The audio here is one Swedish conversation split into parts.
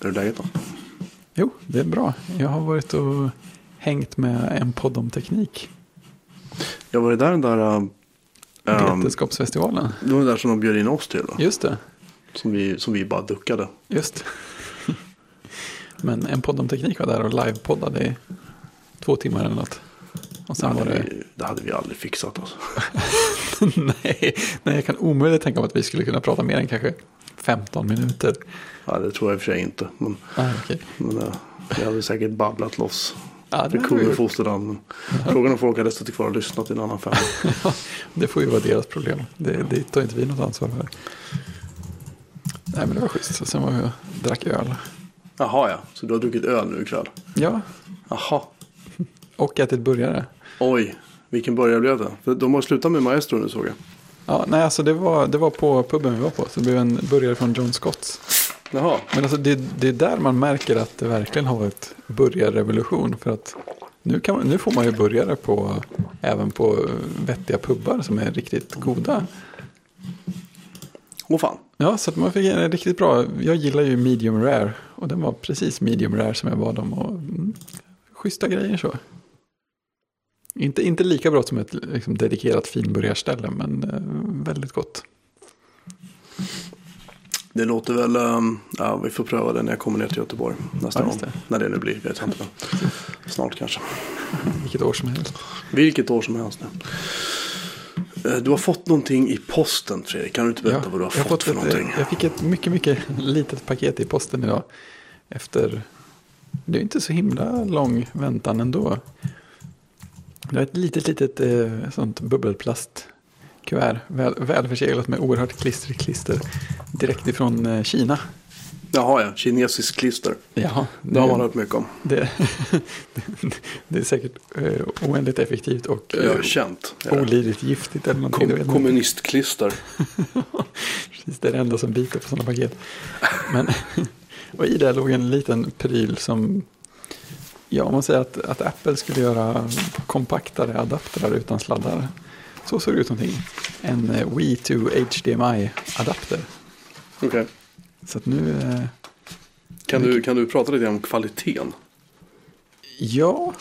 Är det läget då? Jo, det är bra. Jag har varit och hängt med en podd om teknik. Jag var det där den där... Um, Vetenskapsfestivalen. det var det där som de bjöd in oss till. Då, Just det. som, vi, som vi bara duckade. Just Men en podd om teknik var där och livepoddade i två timmar eller något. Och Det sen var hade, det... vi, det hade vi aldrig fixat. Alltså. nej, nej, jag kan omöjligt tänka mig att vi skulle kunna prata mer än kanske 15 minuter. Ja, det tror jag i och för sig inte. Men, Ah, okej. men uh, vi hade säkert babblat loss. Ja, det, kunde fosterland. Men frågan om folk hade suttit kvar och lyssnat till en annan femma. det får ju vara deras problem. Det, det tar inte vi något ansvar för. Nej, men det var schysst. Sen var jag och drack öl. Jaha ja, så du har druckit öl nu ikväll? Ja, Jaha. och ätit burgare. Oj, vilken börjare blev det? För de har slutat med Maestro nu såg jag. Ja, nej, alltså det var, det var på puben vi var på. Så det blev en burgare från John Scotts. Jaha, Men alltså det, det är där man märker att det verkligen har varit burgarrevolution. För att nu, kan nu får man ju burgare på, även på vettiga pubbar som är riktigt goda. åh fan. Ja, så att man fick en riktigt bra. Jag gillar ju medium rare. Och den var precis medium rare som jag bad om. Och, mm, schyssta grejer så. Inte, inte lika bra som ett liksom, dedikerat finburgarställe, men eh, väldigt gott. Det låter väl, um, ja vi får pröva det när jag kommer ner till Göteborg nästa Ja, gång. det. När det nu blir, vet jag inte. Snart kanske. Vilket år som helst. Vilket år som helst nu. Eh, Du har fått någonting i posten Fredrik. Kan du inte berätta vad du har jag fått för ett, någonting? Jag fick ett mycket, mycket litet paket i posten idag. Efter, det är inte så himla lång väntan ändå. Det är ett litet, litet eh, sånt bubbelplastkuvert. Väl, välförseglat med oerhört klistrigt klister. Direkt ifrån eh, Kina. Jaha ja, kinesisk klister. Jaha, Det har man hört mycket om. det, det är säkert eh, oändligt effektivt och eh, känt. eh, olidligt giftigt eller någonting. det Kom, kommunistklister. Precis, det är det enda som biter på sådana paket. Men, och i det låg en liten pryl som, ja om man säger att, att Apple skulle göra kompaktare adaptrar utan sladdar. Så såg det ut någonting. En eh, Wii to HDMI-adapter. Okej. Så att nu, eh, Kan, du, kan du prata lite om kvaliteten? ja,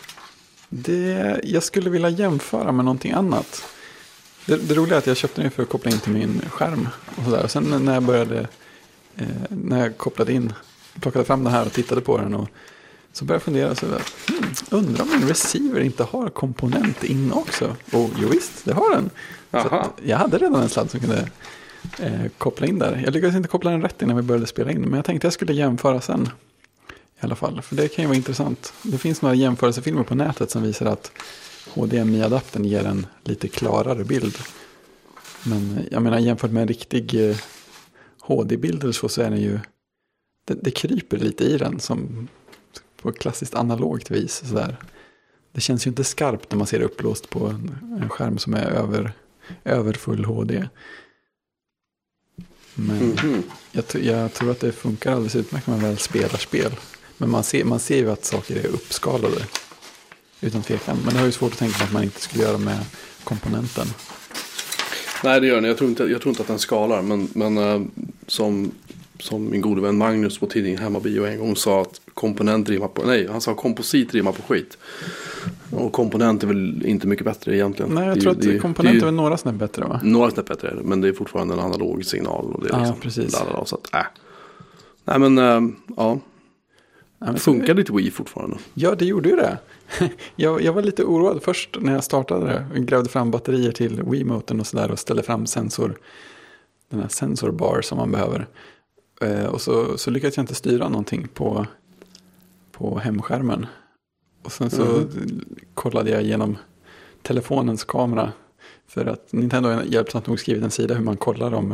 det, jag skulle vilja jämföra med någonting annat. Det, det roliga är att jag köpte den för att koppla in till min skärm. Och sådär. Och sen när jag började, eh, när jag kopplade in, plockade fram den här och tittade på den. Och, så började jag fundera, så där, hmm, undrar om min receiver inte har komponent in också? Och jo visst, det har den. Jag hade redan en sladd som kunde eh, koppla in där. Jag lyckades inte koppla den rätt innan vi började spela in. Men jag tänkte jag skulle jämföra sen. I alla fall, för det kan ju vara intressant. Det finns några jämförelsefilmer på nätet som visar att HDMI-adaptern ger en lite klarare bild. Men eh, jag menar jämfört med en riktig eh, HD-bild eller så, så är den ju... Det, det kryper lite i den som på klassiskt analogt vis. Sådär. Det känns ju inte skarpt när man ser det upplåst på en, skärm som är över, över full HD. Men Mhm. jag, tr- jag tror att det funkar alldeles utmärkt när man väl spelar spel. Men man ser, man ser ju att saker är uppskalade. Utan tvekan. Men det har ju svårt att tänka mig att man inte skulle göra med komponenten. Nej det gör den. Jag tror inte, jag tror inte att den skalar. Men, men eh, som, som min gode vän Magnus på tidningen Hemmabio en gång sa att komponent rimmar på, nej han sa komposit rimmar på skit. Och komponent är väl inte mycket bättre egentligen. Nej, jag Det tror ju- att det komponenter det är är ju några snäpp bättre va? Några snäpp bättre är det, men det är fortfarande en analog signal. Och det är Ja, liksom precis. lalala, så att, äh. Nej men äh, ja, men- funkar ditt Wii fortfarande? Ja, det gjorde ju det. Jag, jag var lite oroad först när jag startade det. Jag grävde fram batterier till Wiimoten och sådär och ställde fram sensor. Den här sensorbar som man behöver. Eh, och så, så lyckades jag inte styra någonting på, på hemskärmen. Och sen så Mhm. kollade jag igenom telefonens kamera. För att Nintendo har hjälpsamt nog skrivit en sida hur man kollar om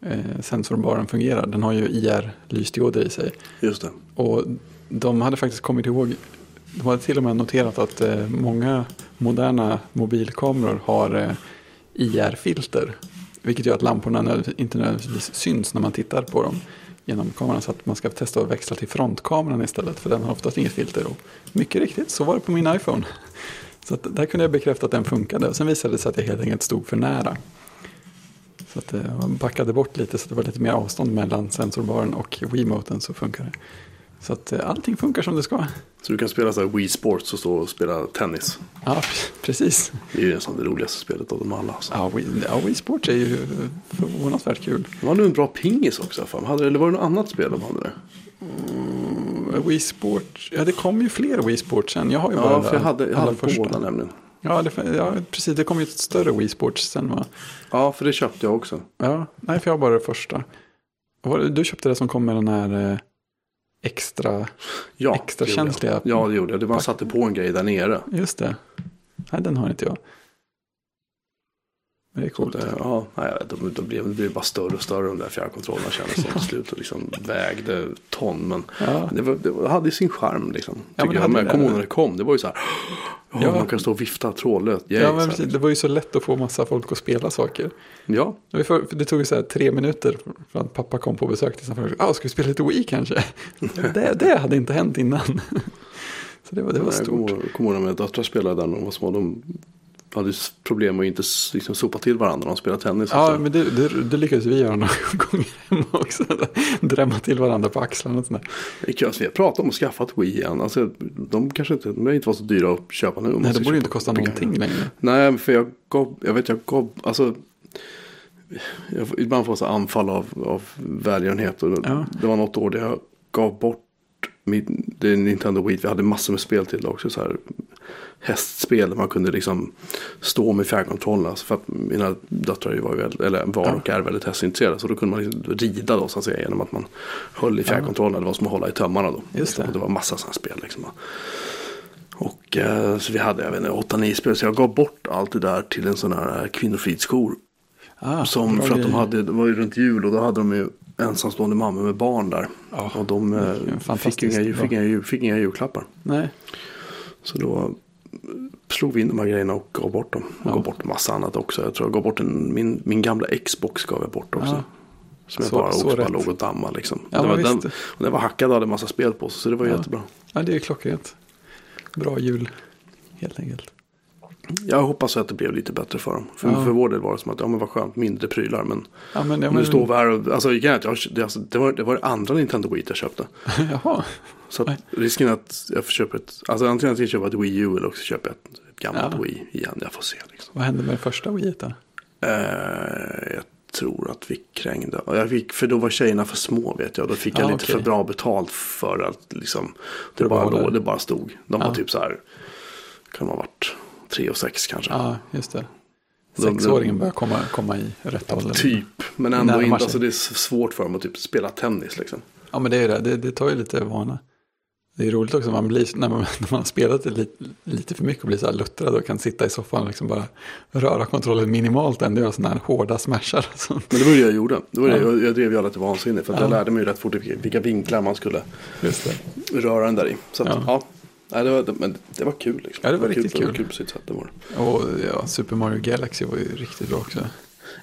eh, sensorbaren fungerar. Den har ju IR-lysdioder i sig. Just det. Och de hade faktiskt kommit ihåg, de hade till och med noterat att eh, många moderna mobilkameror har eh, IR-filter. Vilket gör att lamporna inte nödvändigtvis syns när man tittar på dem genom kameran. Så att man ska testa att växla till frontkameran istället. För den har oftast inget filter. Och mycket riktigt, så var det på min iPhone. Så att där kunde jag bekräfta att den funkade. Och sen visade det sig att jag helt enkelt stod för nära. Så att eh, jag backade bort lite så det var lite mer avstånd mellan sensorbaren och Wiimoten så funkar det. Så att eh, allting funkar som det ska. Så du kan spela så här Wii Sports och stå och spela tennis. Ja, precis. Det är ju nästan det roligaste spelet av dem alla. Alltså. Ja, Wii, ja, Wii Sports är ju förvånansvärt kul. De hade en bra pingis också. Fan. Hade, eller var det något annat spel de hade där? Wii Sports, ja det kom ju fler Wii Sports sen. Jag har ju bara Ja, för jag hade, jag hade första. båda nämligen. Ja, det, ja, precis. Det kom ju ett större Wii Sports sen va? Ja, för det köpte jag också. Ja, nej för jag har bara det första. Du köpte det som kom med den här eh, extra, Ja, extra jag. känsliga. Ja, det gjorde jag. Det man satte på en grej där nere. Just det. Nej, den har inte jag. Men det är coolt. det, ja, jag vet, de, de blev, det blev bara större och större de där fjärrkontrollerna kändes som till slut. Och liksom vägde ton. Men Ja, det, var, det hade sin charm liksom. Ja, men jag. Men jag kommer ihåg när det kom. Det var ju så här. Ja, Ja. Man kan stå och vifta trådlöst. Ja men precis. liksom. Det var ju så lätt att få massa folk att spela saker. Ja, Det för- för tog ju så här tre minuter från att pappa kom på besök till sig. Ah, ska vi spela lite Wii kanske? det, det hade inte hänt innan. Så det var, det var jag stort. ihåg- kommer ihåg när mina döttrar spelade där när de var små. De hade problem att inte liksom, sopa till varandra när de spelade tennis. Ja, men det, det, det lyckades vi göra några gånger hemma också. Drämma till varandra på axlarna och sådär. Alltså, vi har pratat om att skaffa ett Wii igen. Alltså, de kanske inte, de inte vara så dyra att köpa nu. Nej, det borde ju inte kosta någonting längre. Nej, för jag gav, jag vet jag gav, alltså. Jag, ibland får jag så anfall av, av välgörenhet. Och Ja. Det var något år där jag gav bort det är Nintendo Wii. Vi hade massor med spel till det också. Så här, hästspel där man kunde liksom stå med fjärrkontrollerna. Alltså för att mina döttrar var, väldigt, eller var och är väldigt hästintresserade. Så då kunde man liksom rida då så att säga. Genom att man höll i fjärrkontrollerna. Det var som att hålla i tömmarna då. Just det. Och det var massa sådana spel liksom. Och eh, så vi hade, jag vet inte, 8-9 spel. Så jag gav bort allt det där till en sån här kvinnofridsjour. Ah, Som för att de hade, det var ju runt jul och då hade de ju ensamstående mammor med barn där. Ja, och de eh, fick, inga, fick, inga, fick inga julklappar. Nej, Så då eh, slog vi in de här grejerna och gav bort dem. Och Ja. gav bort en massa annat också. Jag tror jag gav bort en, min, min gamla Xbox gav jag bort också. Ja. Som jag Så- bara, så också bara låg och dammade liksom. Ja, det men var den, och den var hackad och hade massa spel på sig. Så det var Ja. jättebra. ja, det är klockrent. Bra jul, helt enkelt. Jag hoppas att det blev lite bättre för dem. För, Ja. för vår del var det som att, ja men vad skönt, mindre prylar. Men Ja, men, ja, nu men, står vi här och, alltså, igen, jag, det, alltså det, var, det var det andra Nintendo Wii jag köpte. Jaha, Så att risken att jag köpa ett, alltså antingen att jag köper ett Wii U eller också köper jag ett, ett gammalt Ja. Wii igen. Jag får se liksom. vad hände med första Wii då? Eh, jag tror att vi krängde. Jag fick, för då var tjejerna för små vet jag. Då fick jag lite okej. för bra betalt för att liksom. Det bara, det? låg, det bara stod. De var typ så här. Kan ha varit tre och sex kanske. Ja, just det. De- Sexåringen börjar komma, komma i rätt ålder. Typ. Men ändå Närmar inte. sig. Alltså det är svårt för dem att typ spela tennis liksom. Ja, men det är det. Det, det tar ju lite vana. Det är roligt också man blir, när, man, när man har spelat lite, lite för mycket och blir så här luttrad och kan sitta i soffan och liksom bara röra kontrollen minimalt ändå göra sådana här hårda smashar. Men det var det jag gjorde. Det var det. Ja. Jag, jag drev ju alla till vansinne. För att jag Ja. lärde mig ju rätt fort vilka, vinklar man skulle röra den där i. Så att, Ja. ja. Nej, det, var, men det var kul liksom. Ja, det var riktigt Det var kul. kul på sitt sätt. Det var det. Och ja, Super Mario Galaxy var ju riktigt bra också.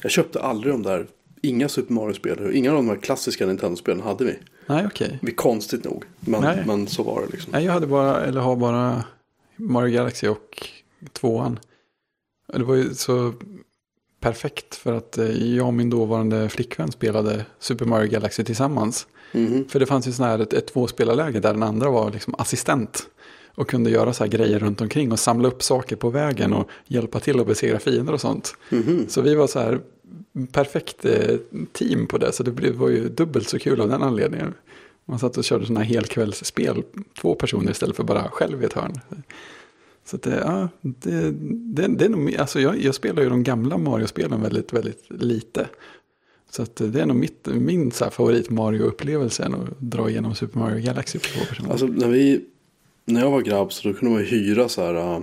Jag köpte aldrig de där. Inga Super Mario-spel. Inga av de här klassiska Nintendo-spelen hade vi. Nej, okej. Vi konstigt nog. Men, Nej. men så var det liksom. Nej, jag hade bara, eller har bara Mario Galaxy och tvåan. Det var ju så perfekt för att eh, jag och min dåvarande flickvän spelade Super Mario Galaxy tillsammans. Mhm. För det fanns ju sån här ett, ett tvåspelarläge där den andra var liksom assistent. Och kunde göra så här grejer runt omkring och samla upp saker på vägen och hjälpa till att besegra fiender och sånt. Mhm. Så vi var så här perfekt eh, team på det. Så det var ju dubbelt så kul av den anledningen. Man satt och körde sådana här helkvällsspel, två personer istället för bara själv i ett hörn. Så att det, ja, det, det, det är nog, alltså jag, jag spelar ju de gamla Mario-spelen väldigt, väldigt lite. Så att det är nog mitt, min så favorit Mario-upplevelse att dra igenom Super Mario Galaxy på två personer. Alltså när vi. När jag var grabb så då kunde man hyra så här. uh,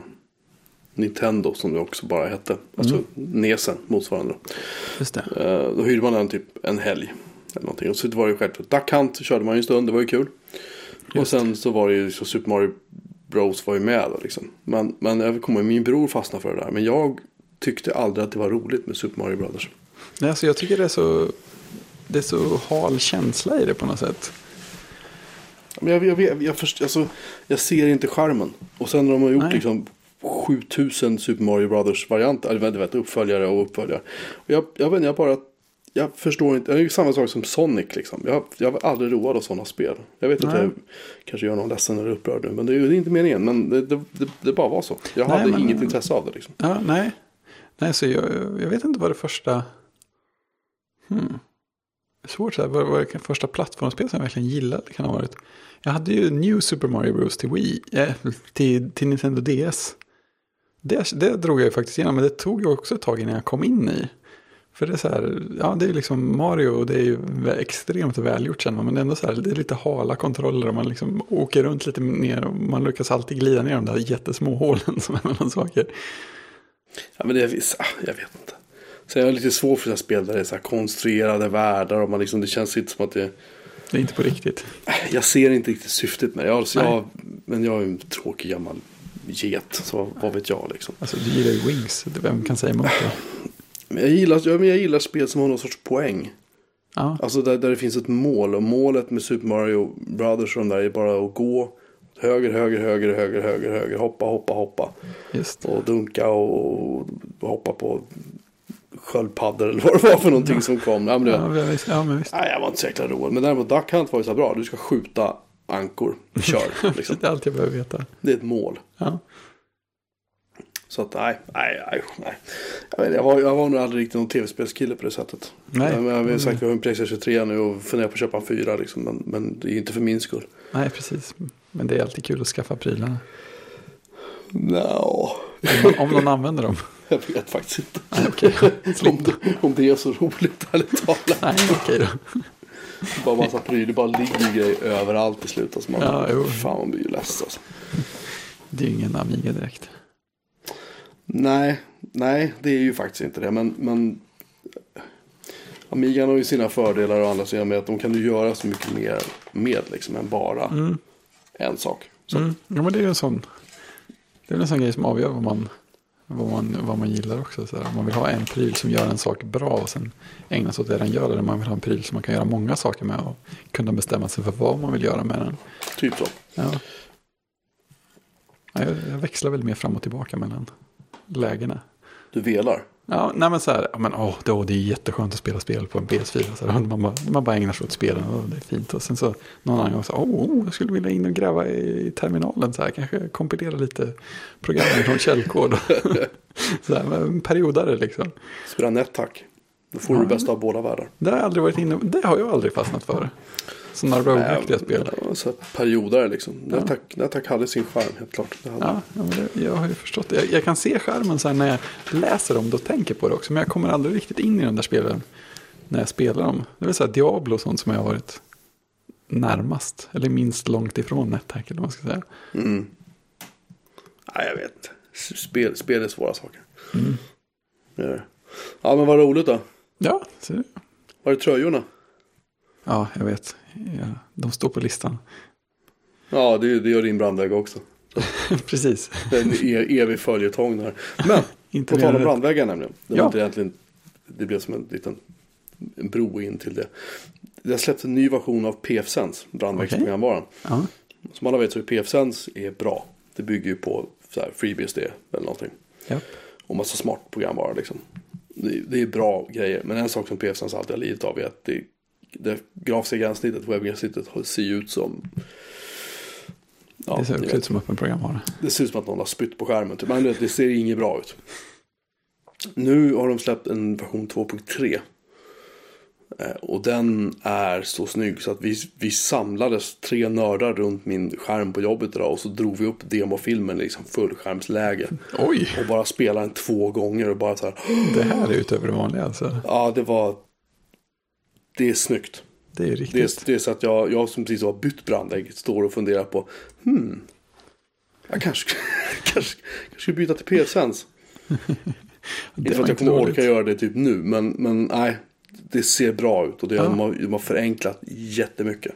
Nintendo som det också bara hette. Alltså Mm. Nesen motsvarande. Just det. Uh, då hyrde man den typ en helg. Eller någonting. Och så var det ju självklart. Duck Hunt körde man ju en stund. Det var ju kul. Och Just. sen så var det ju så Super Mario Bros var ju med då liksom. Men, men jag kommer min bror fastnade för det där. Men jag tyckte aldrig att det var roligt med Super Mario Brothers. Nej, alltså jag tycker det är så, det är så hal känsla i det på något sätt. Men jag, jag, jag, jag, först, alltså, jag ser inte charmen. Och sen när de har gjort Nej. liksom 7000 Super Mario Brothers varianter. Eller vänta, vänta, uppföljare och uppföljare. Och jag, jag vet jag bara. jag förstår inte. Det är ju samma sak som Sonic liksom. Jag, jag var aldrig road av sådana spel. Jag vet att Nej. jag kanske gör någon ledsen eller upprörd nu. Men det är ju inte meningen. Men det, det, det, det bara var så. Jag Nej, hade men- inget intresse av det liksom. Ja, nej. Nej, så jag, jag vet inte vad det första... Hmm. Svårt så här, vad, vad det första plattformsspel som jag verkligen gillade kan ha varit. Jag hade ju New Super Mario Bros till Wii, eh, till, till Nintendo DS. Det, det drog jag ju faktiskt igenom, men det tog ju också ett tag innan jag kom in i. För det är så här, ja det är liksom Mario och det är ju extremt välgjort känner man. Men det är ändå så här, det är lite hala kontroller och man liksom åker runt lite ner och man lyckas alltid glida ner de där jättesmå hålen som är mellan saker. Ja, men det är vissa, jag vet inte. Sen är det lite svårt för sådana spel där det är så här konstruerade världar och man liksom, det känns inte som att det... Det är inte på riktigt. Jag ser inte riktigt syftet med det. Jag, så Nej. jag, men jag är en tråkig gammal get, så vad vet jag liksom. Alltså du gillar ju Wings, vem kan säga emot det? Men jag gillar, ja, men jag gillar spel som har någon sorts poäng. Ja, Alltså där, där det finns ett mål och målet med Super Mario Brothers och de där är bara att gå höger, höger, höger, höger, höger, höger, hoppa, hoppa, hoppa just. och dunka och hoppa på sköldpaddor eller vad det var för någonting som kom. Ja, men det, Ja, visst. Ja, men visst. nej, jag var inte så jäkla rolig. Men däremot Duck Hunt var ju så här bra. Du ska skjuta ankor. Kör. Liksom. Det är allt jag behöver veta. Det är ett mål. Ja. Så att nej, nej, nej. nej. Jag, vet, jag, var, jag var nog aldrig riktigt någon tv-spelskille på det sättet. Nej. Jag, jag har sagt vi har en Playstation 3 nu och funderar på att köpa en 4 liksom. Men, men det är inte för min skull. Nej, precis. Men det är alltid kul att skaffa prylarna. No. Om om någon använder dem. Jag vet faktiskt inte. Nej, okej. om, det, om det är så roligt, ärligt talat. Nej, okej då. Bara massa prylar, det bara ligger grejer överallt i slutet. Alltså man, Ja, jo. Fan, man blir ju less alltså. Det är ju ingen Amiga direkt. Nej, nej, det är ju faktiskt inte det. Men, men Amigan har ju sina fördelar och andra sidan med att de kan ju göra så mycket mer med liksom än bara Mm. en sak. Mm. Ja, men det är ju en sån. Det är en sån grej som avgör vad man, vad man, vad man gillar också. Så här. Man vill ha en pryl som gör en sak bra och sen ägna sig åt det den gör. Eller man vill ha en pryl som man kan göra många saker med och kunna bestämma sig för vad man vill göra med den. Typ så. Ja, jag, jag växlar väl mer fram och tillbaka mellan lägena. Du velar. Ja, nej men så här, men, åh, det, är jätteskönt att spela spel på en PS4. Så här, man, bara, man bara ägnar sig åt spelen och det är fint. Och sen så någon annan gång så, åh, oh, jag skulle vilja in och gräva i, i terminalen. Så här, kanske kompilera lite program från källkod. så här, men periodare liksom. Spela NetHack. Då får Ja. du det bästa av båda världar. Det har jag aldrig varit inne det har jag aldrig fastnat för. Sådana rogueaktiga spel. Ja, så att periodare liksom. NetHack, NetHack hade sin charm helt klart. Ja, ja, det, jag har ju förstått det. Jag, jag kan se skärmen så när jag läser om det och tänker på det också. Men jag kommer aldrig riktigt in i de där spelen när jag spelar dem. Det är väl så Diablo och sånt som jag har varit närmast. Eller minst långt ifrån NetHack eller vad man ska säga. Mm. Nej, jag vet. Spel, spel är svåra saker. Mm. Det. Ja, men vad roligt då. Ja, så, Var är tröjorna? Ja jag vet. Ja, de står på listan. Ja, det, det gör din brandvägg också. Precis. Det är en e- evig följetong där. Men, Inte på tal om brandväggar nämligen. Det, Ja. egentligen, det blev som en liten en bro in till det. Det har släppts en ny version av PF-Sense, brandväggsprogramvaran. Ja, Som alla vet så är PF-Sense är bra. Det bygger ju på så här, FreeBSD eller någonting. ja. Och massa smart programvara liksom. Det, det är bra grejer. Men en sak som PF-Sense alltid har lidit av är att det, det grafiska gränssnittet, webbgränssnittet ser ju ut som Ja, det ser ut som öppen programvara. Det ser ut som att någon har spytt på skärmen. Typ. Men det, det ser inget bra ut. Nu har de släppt en version 2.3. Eh, Och den är så snygg så att vi, vi samlades tre nördar runt min skärm på jobbet idag. Och så drog vi upp demofilmen i liksom fullskärmsläge. Oj, Och bara spelade den två gånger och bara så här. det här är utöver det vanliga alltså. Ja, det var... Det är snyggt. Det är ju Det riktigt. är, det är så att jag, jag som precis har bytt brandvägg står och funderar på. Hmm. Jag kanske, kanske, kanske ska byta till. Det Inte för att jag kommer orka göra det typ nu. Men, men nej. Det ser bra ut och det, Ja. de, har, de har förenklat jättemycket.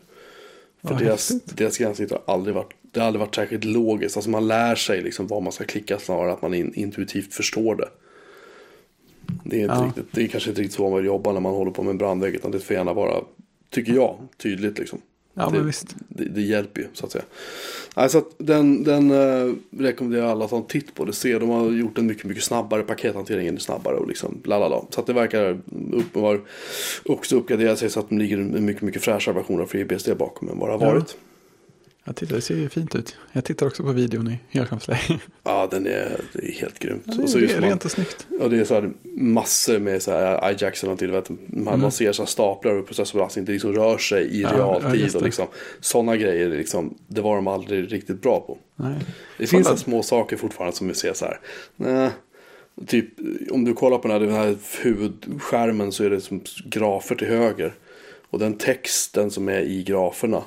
För Vad deras, häftigt. deras gränssnitt har aldrig varit, det har aldrig varit särskilt logiskt. Alltså man lär sig liksom vad man ska klicka snarare att man in, intuitivt förstår det. Det är, Ja. riktigt, det är kanske inte riktigt så man vill jobba när man håller på med en brandvägg. Utan det får gärna vara, tycker jag, tydligt liksom. Ja, det. Det, det hjälper ju så att säga. Att den, den uh, rekommenderar alla att ta en titt på. Det ser, de har gjort en mycket, mycket snabbare. Pakethanteringen är snabbare och liksom lalala. Så att det verkar upp, också uppgraderat sig så att de ligger en mycket, mycket fräschare version av FreeBSD bakom än vad det har Ja. Jag tittar, det ser ju fint ut. Jag tittar också på videon i helskärmsläge. Ja, den är, det är helt grymt. Ja, det Och så är just man- rent och snyggt. Ja, det är så här massor med så här Ajax eller någonting. Vet, man, Mm. man ser så här staplar och processorbelastning. Det liksom rör sig i Ja, ja, realtid. just och det. liksom, sådana grejer, liksom, det var de aldrig riktigt bra på. Nej. Det finns så små saker fortfarande som vi ser så här. Nej, typ om du kollar på den här, den här huvudskärmen så är det som grafer till höger. Och den texten som är i graferna.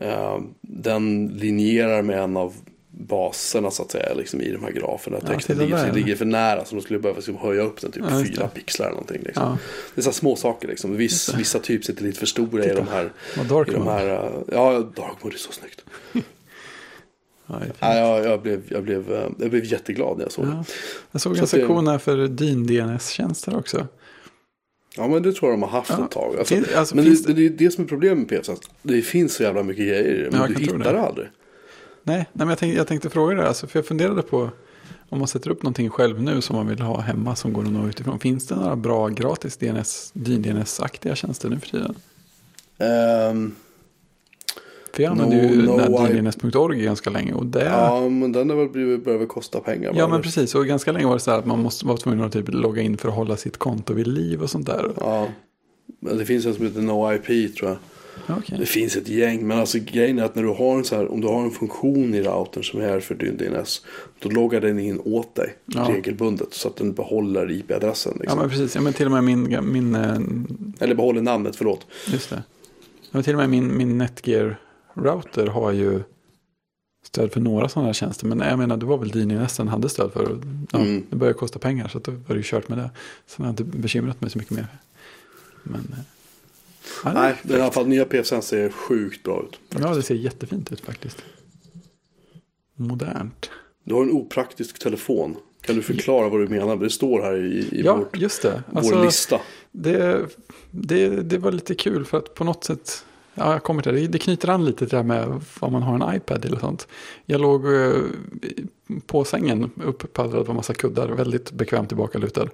Eh, den linjerar med en av baserna så att säga. Liksom i de här graferna. Ja, Texten ligger, där. ligger för nära. Så de skulle behöva liksom höja upp den typ Ja, fyra pixlar eller någonting. Liksom. Ja, Det är så små saker liksom. Viss, vissa typ sitter lite för stora i Titta. de här. dark I de här eh, ja, dark mode är så snyggt. Ja. Ja, jag, jag, blev, jag, blev, eh, jag blev jätteglad när jag såg det. Ja. Jag såg Så en sektion här för dyn DNS-tjänster också. Ja men det tror jag de har haft Ja. ett tag. Alltså, Fin- alltså, men finns det, det är det som är problemet med att Det finns så jävla mycket grejer det. Men Ja, du hittar det. det aldrig. Nej, nej men jag tänkte, jag tänkte fråga det. Alltså, för jag funderade på om man sätter upp någonting själv nu som man vill ha hemma som går att nå utifrån. Finns det några bra gratis DNS, dyn-DNS-aktiga tjänster nu för tiden? Ehm, Jag använde ju No, den no, dyndns.org ganska länge. Och det, ja, ja men den har väl blivit, börjar väl kosta pengar. ja men precis. Och ganska länge var det så här att man måste vara tvungen att typ logga in för att hålla sitt konto vid liv och sånt där. Ja. Men det finns en som heter NoIP tror jag. Ja, okej. Det finns ett gäng. Men alltså grejen är att när du har en så här, om du har en funktion i routern som är för din DNS. Då loggar den in åt dig Ja. regelbundet. Så att den behåller IP-adressen. Ja Liksom. men precis. Ja, men till och med min, min eh, Eller behåller namnet, förlåt. Just det. Ja, men till och med min, min Netgear-router har ju stöd för några sådana här tjänster. Men jag menar, det var väl DNS den hade stöd för. Ja, Mm. Det började kosta pengar så då var det ju kört med det. Så jag har inte bekymrat mig så mycket mer. Men, eh, ja, det Nej, men i alla fall nya PFSen ser sjukt bra ut. Ja, det ser jättefint ut faktiskt. Modernt. Du har en opraktisk telefon. Kan du förklara vad du menar? Det står här i, i Ja, vårt, just det. vår Alltså, lista. det, det, det var lite kul för att på något sätt, ja jag kommer till det, det knyter an lite till det här med vad man har en iPad eller sånt. Jag låg eh, på sängen upppaddlad på massa kuddar, väldigt bekvämt tillbakalutad.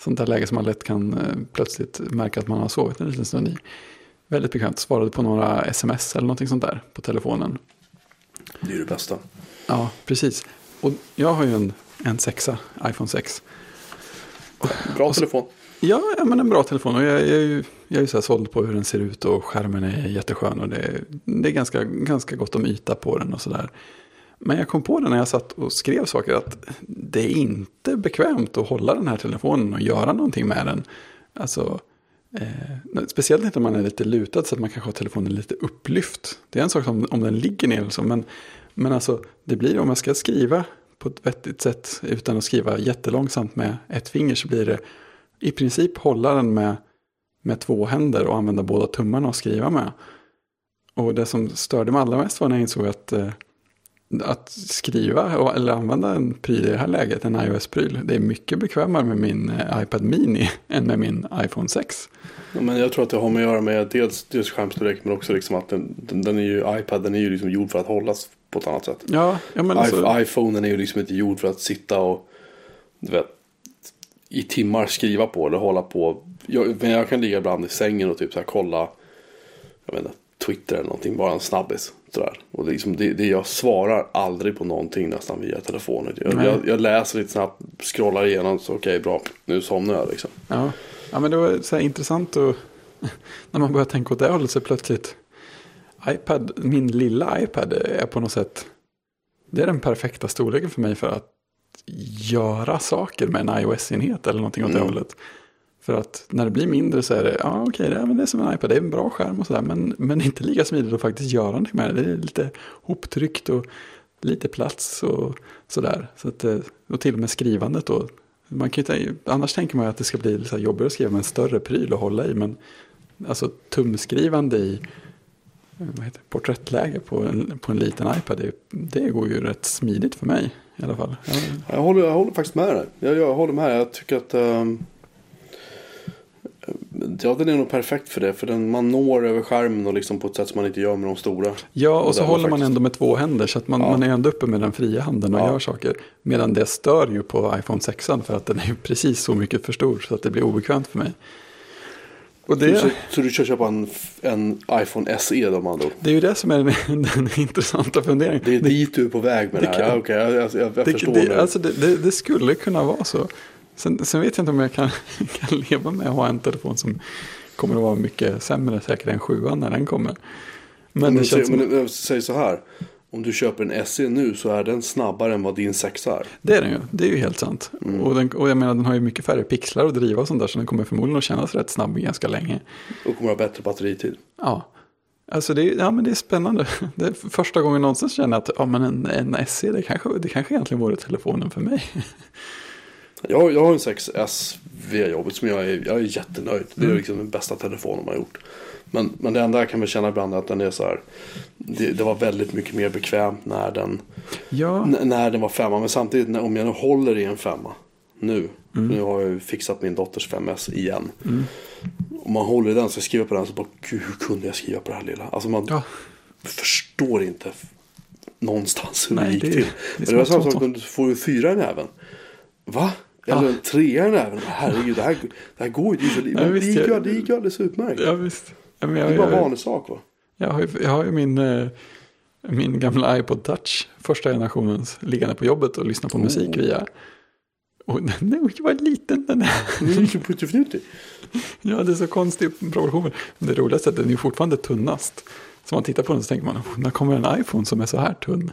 Sånt där läge som man lätt kan eh, plötsligt märka att man har sovit en liten stund i. Väldigt bekvämt, svarade på några sms eller någonting sånt där på telefonen. Det är det bästa. Ja, precis. Och jag har ju en, en sexa, iPhone 6. Bra Och så- telefon. Ja, ja, men en bra telefon. Och jag, jag, är ju, jag är ju så här såld på hur den ser ut och skärmen är jätteskön. Och det, är- det är ganska, ganska gott om yta på den och sådär. Men jag kom på det när jag satt och skrev saker att det är inte bekvämt att hålla den här telefonen och göra någonting med den. Alltså, eh, speciellt inte om man är lite lutad så att man kanske har telefonen lite upplyft. Det är en sak om, om den ligger ner liksom, men, men alltså det blir om jag ska skriva på ett vettigt sätt utan att skriva jättelångsamt med ett finger så blir det i princip hålla den med, med två händer och använda båda tummarna och skriva med. Och det som störde mig allra mest var när jag insåg att, eh, att skriva och, eller använda en pryl i det här läget, en iOS-pryl, det är mycket bekvämare med min eh, iPad Mini än med min iPhone 6. Ja, men jag tror att det har med att göra med dels, dels skärmstorlek men också liksom att den, den, den är ju, iPaden är ju liksom gjord för att hållas på ett annat sätt. Ja, ja men alltså, I, iPhonen är ju liksom inte gjord för att sitta och du vet, i timmar skriva på eller hålla på. Jag, men jag kan ligga ibland i sängen och typ så här kolla jag vet inte, Twitter eller någonting, bara en snabbis. Sådär. Och det, liksom, det, det, jag svarar aldrig på någonting nästan via telefonen. Jag, jag, jag läser lite snabbt, scrollar igenom, så okej bra, nu somnar jag liksom. ja. ja, men det var så intressant och när man börjar tänka åt det hållet så plötsligt iPad, min lilla iPad är på något sätt, det är den perfekta storleken för mig för att göra saker med en iOS-enhet eller någonting åt det Mm. hållet. För att när det blir mindre så är det, ja okej, det, men det är som en iPad, det är en bra skärm och sådär, men, men inte lika smidigt att faktiskt göra någonting med det. Det är lite hoptryckt och lite plats och sådär. Så att, eh, och till och med skrivandet då. Man kan ju, annars tänker man ju att det ska bli så jobbigare att skriva med en större pryl att hålla i, men alltså tumskrivande i vad heter, det, porträttläge på en, på en liten iPad, det, det går ju rätt smidigt för mig i alla fall. Ja, Jag håller, jag håller faktiskt med dig. Jag, jag håller med. Jag tycker att ehm, Ja, den är nog perfekt för det. För den, man når över skärmen och liksom på ett sätt som man inte gör med de stora. Ja, och så håller man faktiskt. ändå med två händer så att man, Ja. man är ändå uppe med den fria handen och Ja. gör saker. Medan det stör ju på iPhone 6 för att den är precis så mycket för stor så att det blir obekvämt för mig. Och Så, det, så du kör köpa en, en iPhone SE då andra ord? det är ju det som är den, den intressanta funderingen. Det är dit du är på väg med det, det här. kan- Ja, okej, jag, jag, jag, Det, förstår det, nu. alltså det, det, det skulle kunna vara så. Sen, sen vet jag inte om jag kan, kan leva med att ha en telefon som kommer att vara mycket sämre säkert än sjuan när den kommer. Men, men, det säg, känns som, men säger så här. Om du köper en SE nu så är den snabbare än vad din 6 är. det är den ju, det är ju helt sant. Mm. Och, den, och jag menar den har ju mycket färre pixlar att driva och sånt där så den kommer förmodligen att kännas rätt snabb ganska länge. Och kommer ha bättre batteritid. Ja, alltså det, ja, men det är spännande. Det är första gången någonsin känner jag att ja, men en, en SE det kanske, det kanske egentligen vore telefonen för mig. Jag, jag har en 6S via jobbet som jag är, jag är jättenöjd. Det är Mm. liksom den bästa telefonen man har gjort. Men, men det enda jag kan väl känna ibland är att den är så här. Det, det var väldigt mycket mer bekvämt när den, Ja, när den var femma. Men samtidigt när, om jag nu håller i en femma. Nu. Mm. Nu har jag ju fixat min dotters 5S igen. Om man håller i den så skriver på den så bara. Gud hur kunde jag skriva på det här lilla? Alltså man ja, förstår inte någonstans hur Nej, det gick det är- till. det Men det var samma sak om du får en fyra i näven. Va? Eller Ja. en trea i näven. Herregud, det här, det här går ju. Det, jag- det gick ju alldeles utmärkt. ja visst. Det är bara en vanlig sak va? Jag har ju, jag har ju min, eh, min gamla iPod Touch, första generationens, liggande på jobbet och lyssnar på musik Oh. via. Och den var liten den är. Det är puttifnutti. Ja, det är så konstig proportioner. Men det roligaste är att den är fortfarande tunnast. Så man tittar på den så tänker man, "Oh, när kommer en iPhone som är så här tunn?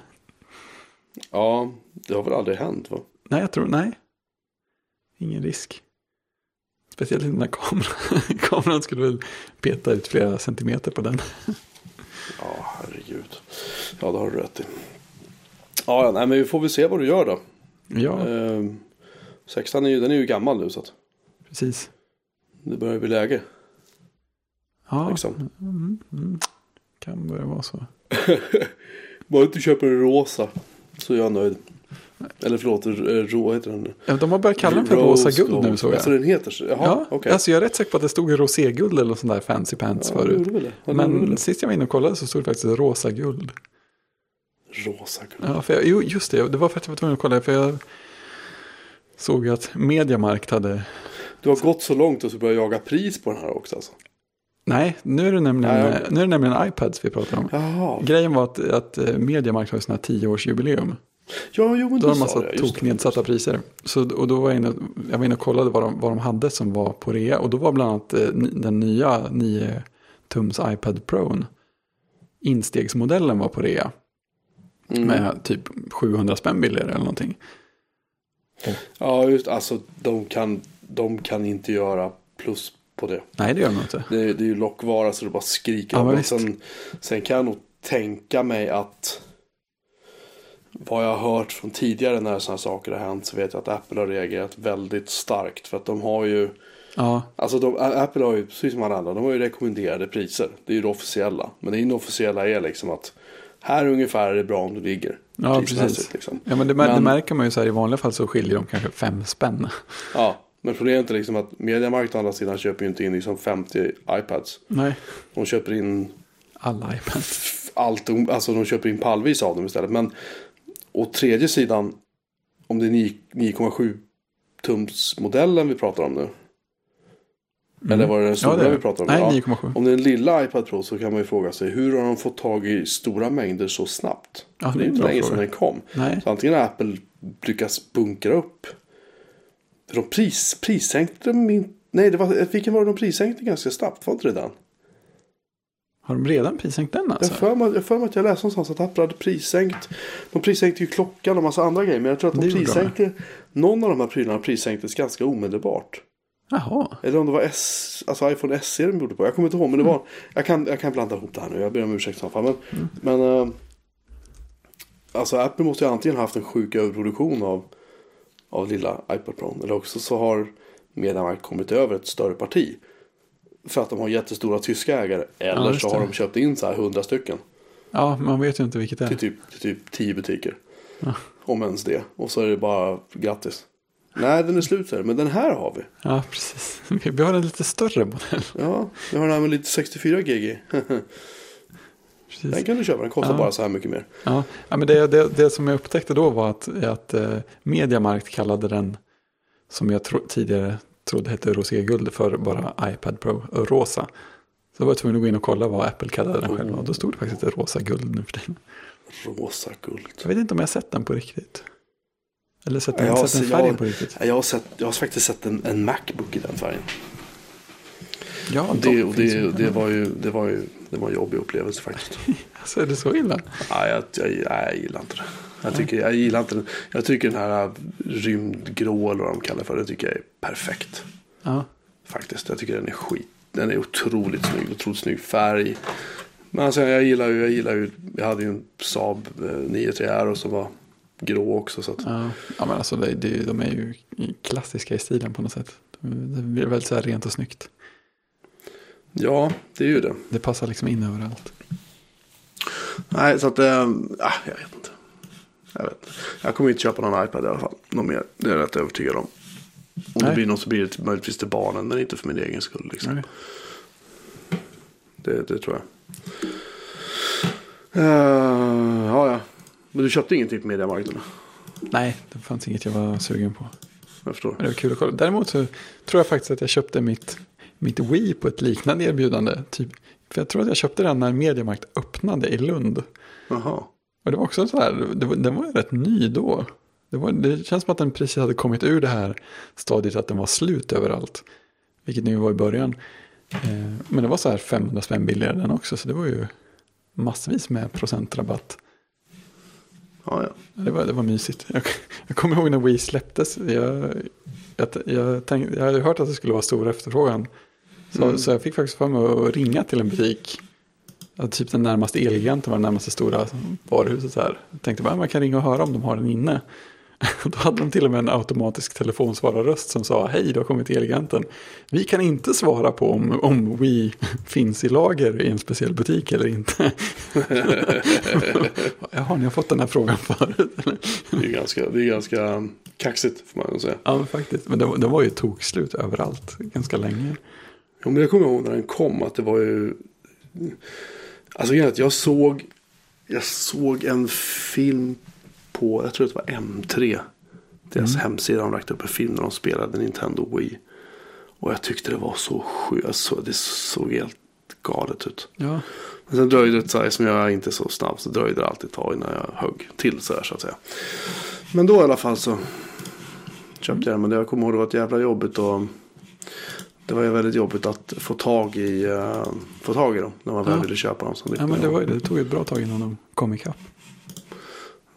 Ja, det har väl aldrig hänt va? Nej, jag tror, nej. Ingen risk. Speciellt inte när kameran, kameran skulle väl peta ut flera centimeter på den. Ja, herregud. Ja, det har du rätt i. Ja, nej, men vi får väl se vad du gör då. Ja, Ehm, sexan är ju, den är ju gammal nu så att precis. det börjar bli läge. Ja, Liksom. mm, mm. kan börja vara så. Bara inte köper en rosa så är jag nöjd. Eller förlåt, r- rå, heter den? Ja, de har börjat kalla den för rosa guld nu såg Alltså jag. den heter så? Jaha, Ja, okej. alltså jag är rätt säker på att det stod roséguld eller sån där fancy pants Ja, förut. Ja, Men sist jag var inne och kollade så stod det faktiskt rosa guld. Rosa guld. Ja, för jag, jo, just det. Det var för att jag var tvungen att kolla. För jag såg att Mediamarkt hade... Du har gått så långt och så börjar jaga pris på den här också alltså. Nej, nu är det nämligen, Nej, jag- nu är det nämligen iPads vi pratar om. Jaha. Grejen var att, att eh, Mediamarkt har sådana här tioårsjubileum. Ja, jo men Då har de sa massa det. Just det. toknedsatta priser. Så, och då var jag inne, jag var inne och kollade vad de, vad de hade som var på rea. Och då var bland annat eh, den nya 9 tums iPad Pro. Instegsmodellen var på rea. Mm. Med typ 700 spänn billigare eller någonting. Ja, just alltså de kan, de kan inte göra plus på det. Nej, det gör de inte. Det, är- det är ju lockvara så det bara skriker. Ja, sen, sen kan jag nog tänka mig att vad jag har hört från tidigare när sådana saker har hänt så vet jag att Apple har reagerat väldigt starkt. För att de har ju, Ja, alltså de, Apple har ju, precis som alla andra, de har ju rekommenderade priser. Det är ju det officiella. Men det inofficiella är liksom att här ungefär är det bra om du ligger. Ja, precis. Liksom. ja men det, mär- det Men- märker man ju så här i vanliga fall så skiljer de kanske fem spänn. Ja, men problemet är liksom att Mediamarkt å andra sidan köper ju inte in liksom 50 iPads. Nej, De köper in alla iPads. allt, alltså de köper in pallvis av dem istället. Men å tredje sidan, om det är 9 9,7 tums modellen vi pratar om nu. Eller var det den stora Mm. Ja, det vi pratar om? Nej, Ja. 9,7. Om det är en lilla iPad Pro så kan man ju fråga sig hur har de fått tag i stora mängder så snabbt? Ja, det är det är inte länge sedan den kom. Nej, Så antingen har Apple lyckats bunkra upp. För de pris, prissänkte min... Nej, det var, vilken var det de prissänkte ganska snabbt? Var inte det den? Har de redan prissänkt den Jag alltså? för mig, jag för mig att jag läste någonstans att Apple hade prissänkt. De prissänkte ju klockan och massa andra grejer. Men jag tror att de prissänkte. Någon av de här prylarna prissänktes ganska omedelbart. Jaha, Eller om det var S, alltså iPhone SE de gjorde på. Jag kommer inte ihåg. Men det var. Jag kan, jag kan blanda ihop det här nu. Jag ber om ursäkt i alla fall. Men, men eh, alltså Apple måste ju antingen haft en sjuk överproduktion av, av lilla iPad Pro. Eller också så har Mediamarkt kommit över ett större parti. För att de har jättestora tyska ägare. Eller just så har de köpt in så här hundra stycken. ja man vet ju inte vilket det Till är. typ, till typ 10 butiker. Ja. Om ens det. Och så är det bara grattis. Nej, den är slut här. Men den här har vi. Ja, precis. Vi har en lite större modell. Ja, vi har den här med lite 64 GG. Precis. Den kan du köpa. Den kostar Ja. bara så här mycket mer. Ja, ja men det, det, det som jag upptäckte då var att, att eh, Mediamarkt kallade den, som jag tro, tidigare trodde hette roséguld, för bara iPad Pro rosa. Så var jag tvungen att gå in och kolla vad Apple kallade den själva. Och då stod det faktiskt rosa guld nu för tiden. Rosa guld. Jag vet inte om jag har sett den på riktigt. Eller sett den, Ja, jag sett den färgen jag- på riktigt. Jag har, sett, jag har faktiskt sett en, en Macbook i den färgen. Ja, Det, dock och det, det, var ju, det, var ju, det var en jobbig upplevelse faktiskt. Alltså, är det så illa? Nej, jag, jag, jag gillar inte det. Jag, tycker, jag gillar inte den. Jag tycker den här rymdgrå eller vad de kallar för. Det tycker jag är perfekt. Ja, Faktiskt. Jag tycker den är skit. Den är otroligt snygg. Otroligt snygg färg. Men alltså, jag gillar ju, jag gillar ju. Jag hade ju en Saab eh, 93 R som var grå också. Så att, ja. ja men alltså det, det, de är ju klassiska i stilen på något sätt. Det blir väldigt så här rent och snyggt. ja, det är ju det. Det passar liksom in överallt. Nej, så att. Äh, jag vet inte. Jag, vet. jag kommer inte köpa någon iPad i alla fall. Någon mer. Det är jag rätt övertygad om. Om det Nej. blir något så blir det möjligtvis till barnen. Men inte för min egen skull. Liksom. Det, det tror jag. Uh, ja, ja. Men du köpte ingenting på Mediamarknaden? Nej, det fanns inget jag var sugen på. Jag förstår. Men det var kul att kolla. Däremot så tror jag faktiskt att jag köpte mitt, mitt Wii på ett liknande erbjudande. Typ, för jag tror att jag köpte den när Mediamarkt öppnade i Lund. Jaha. Och det var också så här, det var, den var ju rätt ny då. Det, var, det känns som att den precis hade kommit ur det här stadiet att den var slut överallt. Vilket nu var i början. Eh, men det var så här 500 spänn billigare den också. Så det var ju massvis med procentrabatt. Ja, ja. Ja, Det var, det var mysigt. Jag, jag kommer ihåg när Wii släpptes. Jag, jag, jag, tänkte, jag hade hört att det skulle vara stor efterfrågan. Så, Mm. så jag fick faktiskt för mig att ringa till en butik. Ja, typ den närmaste Elgiganten var det närmaste stora varuhuset. Så här. Jag tänkte bara man kan ringa och höra om de har den inne. Då hade de till och med en automatisk telefonsvararröst som sa hej, du har kommit till Elgiganten. Vi kan inte svara på om, om Wii finns i lager i en speciell butik eller inte. Jaha, ni har fått den här frågan förut? Det är ganska, det är ganska kaxigt får man säga. Ja, men faktiskt. Men det, var- ju tokslut överallt ganska länge. Jo, men jag kommer ihåg när den kom att det var ju... Alltså att jag såg, jag såg en film på, jag tror att det var M3. Deras hemsida har lagt upp en film när de spelade Nintendo Wii. Och jag tyckte det var så sjukt, alltså, det såg helt galet ut. Ja, Men sen dröjde det, så här, som jag är inte är så snabb, så dröjde det alltid ett tag innan jag högg till så här så att säga. Men då i alla fall så köpte jag den. Men det jag kommer ihåg det var ett jävla jobbigt och det var ju väldigt jobbigt att få tag i, eh, få tag i dem när man väl Ja. ville köpa dem. Så ja men det, var, det tog ett bra tag innan de kom ikapp.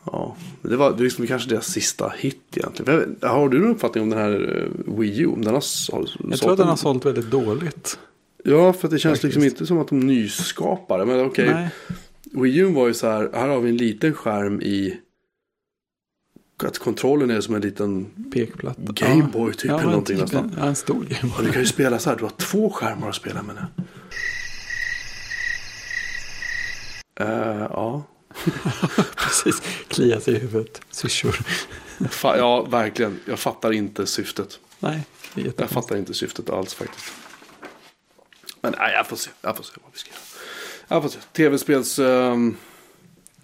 Ja, det var det var liksom kanske deras sista hit egentligen. Jag Har du någon uppfattning om den här eh, Wii U? Om Den har, har, Jag tror att den har sålt väldigt dåligt. Ja, för det känns liksom Faktiskt. inte som att de nyskapar. Men okej, Nej, Wii U var ju så här, här har vi en liten skärm i att kontrollen är som en liten pekplatta. Gameboy typ eller men någonting typ. En, ja, en stor Gameboy. Och du kan ju spela så här, du har två skärmar att spela med nu. Eh, ja. Precis, kliar sig i huvudet. Syrsor. Ja, verkligen. Jag fattar inte syftet. Nej, det är Jag jättefint. fattar inte syftet alls faktiskt. Men nej, jag får se. Jag får se vad vi ska göra. Jag får se. Tv-spels ehm,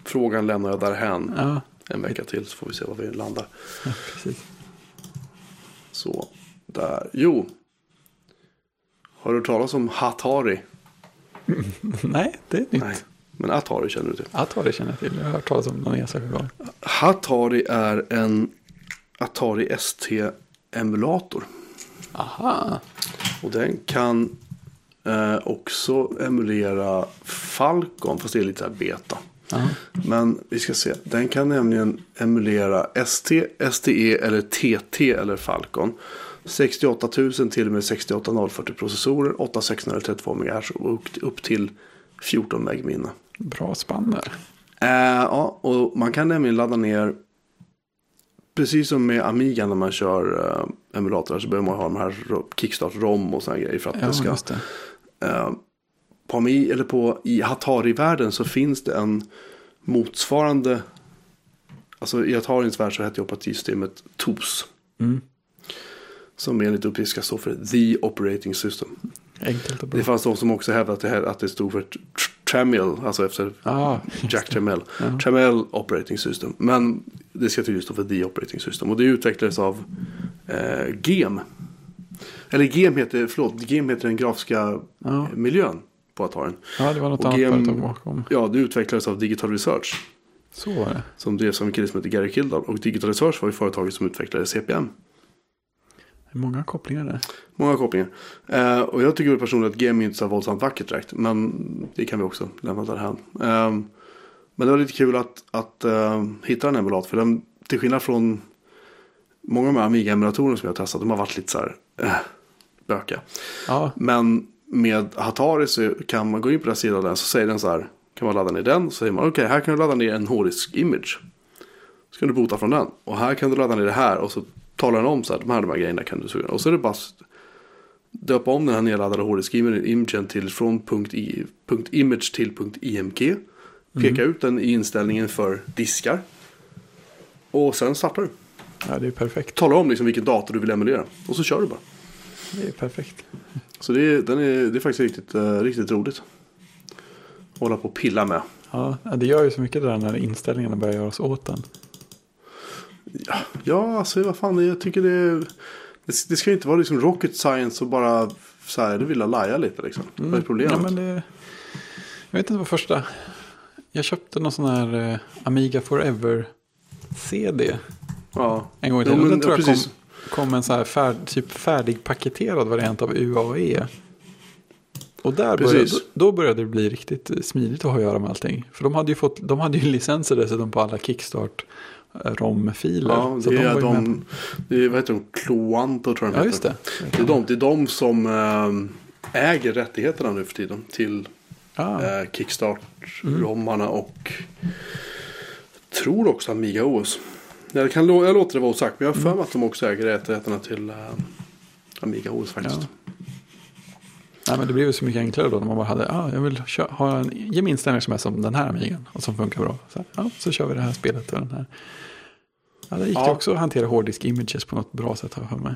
frågan lämnar jag därhän. Ja, En vecka till så får vi se var vi landar. ja, precis. Så, där. Jo. Har du hört talas om Hatari? Nej, det är nytt. Nej. Men Atari känner du till. Atari känner jag till. Jag har hört talas om någon enstaka gång. Hatari är en Atari ST-emulator. Aha. Och den kan eh, också emulera Falcon, fast det är lite så beta. Ja. Men vi ska se, den kan nämligen emulera ST, STE eller TT eller Falcon. 68 000 till och med 68040 processorer, 8632 MHz och upp, till 14 meg minne. Bra spann där. Eh, ja, och man kan nämligen ladda ner, precis som med Amiga när man kör eh, emulatorer så behöver man ha de här ro- Kickstart ROM och sådana grejer för att Ja, det ska. det. Eh, på Ami, eller på, I Hatari-världen så finns det en motsvarande, alltså i Atarins värld så hette operativsystemet TOS. Mm. Som enligt uppgift ska stå för The Operating System. Enkelt och bra. Det fanns de som också hävdade att det, att det stod för tr- Tramiel, alltså efter Ah, Jack Tramiel. Ja. Tramiel Operating System. Men det ska tydligen stå för The Operating System. Och det utvecklades av eh, GEM. Eller GEM heter, förlåt, GEM heter den grafiska Ja. miljön på Ataren. ja, det var något Och annat GM företag bakom. Ja, det utvecklades av Digital Research. Så var det. Som drevs av en kille som heter Gary Kildall. Och Digital Research var ju företaget som utvecklade CPM. Många kopplingar där. Många kopplingar. Eh, och jag tycker personligen att GEM är inte så våldsamt vackert direkt. Men det kan vi också lämna därhän. Eh, men det var lite kul att, att eh, hitta en emulat. För den, till skillnad från många av de här Amiga-emulatorerna som jag har testat. De har varit lite så här eh, böka. Ja, Men med Hatari så kan man gå in på den här sidan där så säger den så här. Kan man ladda ner den så säger man okej här kan du ladda ner en hårddisk image. Så kan du bota från den. Och här kan du ladda ner det här och så talar den om så här. De här, de här grejerna kan du suga. Och så är det bara att döpa om den här nedladdade hårddisk imagen till från punkt, i, punkt image till punkt img. Peka ut den i inställningen för diskar. Och sen startar du. ja, det är perfekt. Tala om liksom vilken dator du vill emulera. Och så kör du bara. Det är perfekt. Så det är, den är, det är faktiskt riktigt, eh, riktigt roligt. Hålla på och pilla med. Ja, det gör ju så mycket där när inställningarna börjar göras åt den. Ja, ja alltså vad fan, jag tycker det, det, det ska ju inte vara liksom rocket science och bara så här, du vill laja lite liksom. Vad är problemet? Ja, men det, jag vet inte vad första. Jag köpte någon sån här eh, Amiga Forever-CD ja. en gång i tiden. Och men, den tror ja, jag kom. Kom en så här färd, typ färdigpaketerad variant av UAE. Och där började, då, började det bli riktigt smidigt att ha att göra med allting. För de hade ju, fått, de hade ju licenser dessutom på alla Kickstart eh, ROM-filer. Ja, Så det de är med de, det är, vad heter de, Cloanto tror jag de Ja, just det. Det är de, det är de som eh, äger rättigheterna nu för tiden till Ah, eh, Kickstart-romarna och tror också Amiga OS. Jag, kan, jag låter det vara osagt, men jag har för mig att de också äger rättigheterna till eh, Amiga OS faktiskt. Ja. Nej, men det blev ju så mycket enklare då när man bara hade, ja, jag vill ha en, ge min inställning som är som den här Amigan och som funkar bra. Så, här, ja, så kör vi det här spelet och den här. Ja, det gick Ja. det också att hantera hårddisk images på något bra sätt har jag för mig.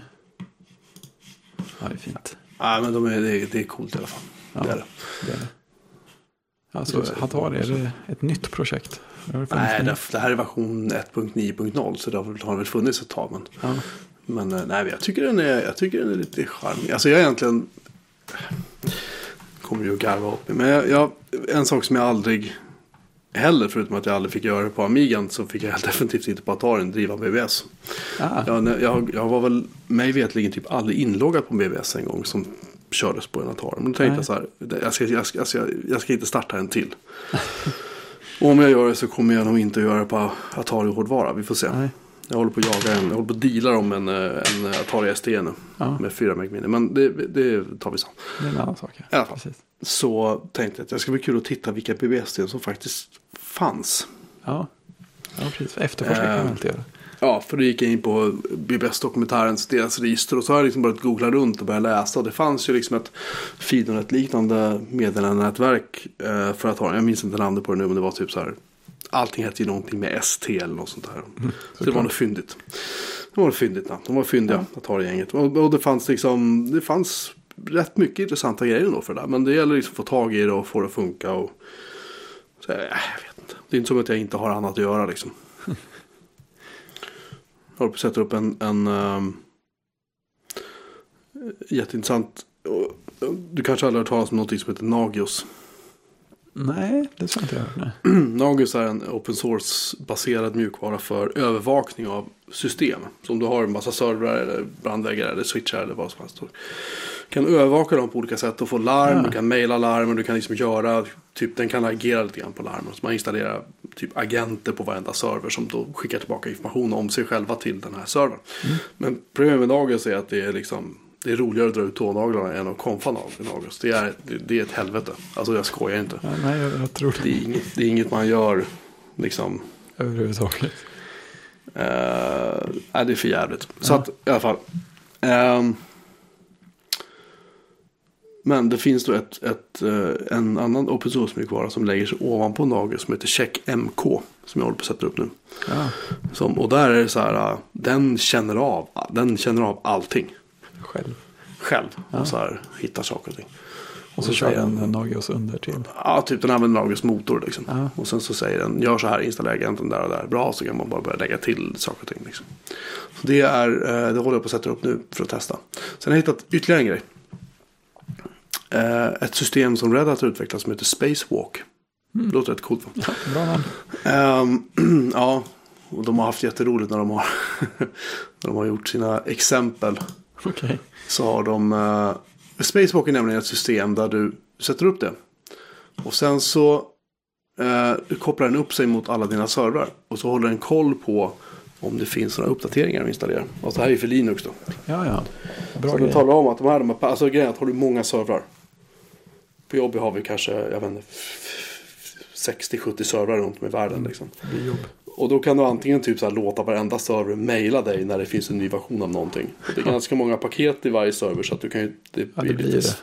Ja, det är fint. Nej, men de är, det, är, det är coolt i alla fall. Ja. Det är det. Det är det. Alltså, Hatari, är det ett nytt projekt? Det Nej, det, det här är version 1.9.0 så det har har väl funnits ett tag. Men, Ja. men eh, nej, jag tycker den är, jag tycker den är lite charmig. Alltså jag egentligen... Kommer ju att garva upp. Men jag, jag, en sak som jag aldrig heller, förutom att jag aldrig fick göra det på Amigan, så fick jag definitivt inte på Atarin driva BBS. Ah, Jag, jag, jag var väl mig vetligen typ aldrig inloggad på BBS en gång som kördes på en Atari. Men då tänkte Nej. jag så här, jag ska, jag, ska, jag, ska, jag ska inte starta en till. Och om jag gör det så kommer jag nog inte göra det på Atari-hårdvara. Vi får se. nej. Jag håller på att jaga en, jag håller på att dealar om en, eh, en Atari ST nu. Ja. Med 4 meg minne. Men det, det tar vi sen. Det är en annan sak. Ja. I alla fall. Precis. Så tänkte jag att det ska bli kul att titta vilka BBS som faktiskt fanns. Ja. ja, precis. Efterforska kan Eh, man alltid göra. Ja, för då gick jag in på BBS-dokumentärens deras register och så har jag liksom börjat googla runt och börjat läsa. Och det fanns ju liksom ett Fidonet-liknande meddelandenätverk eh, för att ha, jag minns inte namnet på det nu, men det var typ så här. Allting hette ju någonting med ST eller något sånt där. så det var något fyndigt. Det var fyndigt namn. De var fyndiga att ha det gänget. Och, och det fanns liksom, det fanns rätt mycket intressanta grejer ändå för det där. Men det gäller liksom att få tag i det och få det att funka. Och, så, jag, jag vet inte. Det är inte som att jag inte har annat att göra liksom. Jag håller på att sätta upp en, en um, jätteintressant. Du kanske aldrig har hört talas om något som heter Nagios. Nej, det ska jag inte. Nej. Nagios är en open source-baserad mjukvara för övervakning av system. Så om du har en massa servrar eller brandväggar eller switchar eller vad som helst. Du kan övervaka dem på olika sätt och få larm. Ja. Du kan mejla larm och du kan liksom göra, typ den kan agera lite grann på larmen. Så man installerar typ agenter på varenda server som då skickar tillbaka information om sig själva till den här servern. Men problemet med Nagios är att det är liksom det är roligare att dra ut tånaglarna än att konfa Nagios. Det är, det, det är ett helvete. Alltså jag skojar inte. Ja, nej, jag, jag tror Det är inget, det är inget man gör liksom. överhuvudtaget. Uh, nej, det är för jävligt. Så att i alla fall. ehm, men det finns då ett, ett, eh, en annan open source mjukvara som lägger sig ovanpå Nagios som heter CheckMK. Som jag håller på att sätta upp nu. Ja, Som, och där är det så här, eh, den känner av, den känner av allting. Själv. själv. Ja. Och så här hittar saker och ting. Och så så kör den den- Nagios under till. Ja, typ den använder Nagios motor liksom. Ja. Och sen så säger den, gör så här, installera agenten där och där. Bra, så kan man bara börja lägga till saker och ting. Liksom. Så det, är, eh, det håller jag på att sätta upp nu för att testa. Sen har jag hittat ytterligare en grej. Eh, Ett system som Red Hat har utvecklat som heter Spacewalk. Mm. Låter rätt coolt va? Ja, bra namn. Ehm, ja, och de har haft jätteroligt när de har, när de har gjort sina exempel. Okej. Så har de... Uh, Spacewalk är nämligen ett system där du sätter upp det. Och sen så uh, kopplar den upp sig mot alla dina servrar. Och så håller den koll på om det finns några uppdateringar att installera. Och det här är för Linux då. Ja, ja. Bra Så den talar om att de här, de här alltså grejen är att har du många servrar. På jobbet har vi kanske, jag vet inte, 60-70 servrar runt om i världen liksom. Det blir jobb. Och då kan du antingen typ så här låta varenda server mejla dig när det finns en ny version av någonting. Och det är ganska många paket i varje server så att du kan ju... Det Ja, det blir lite... det.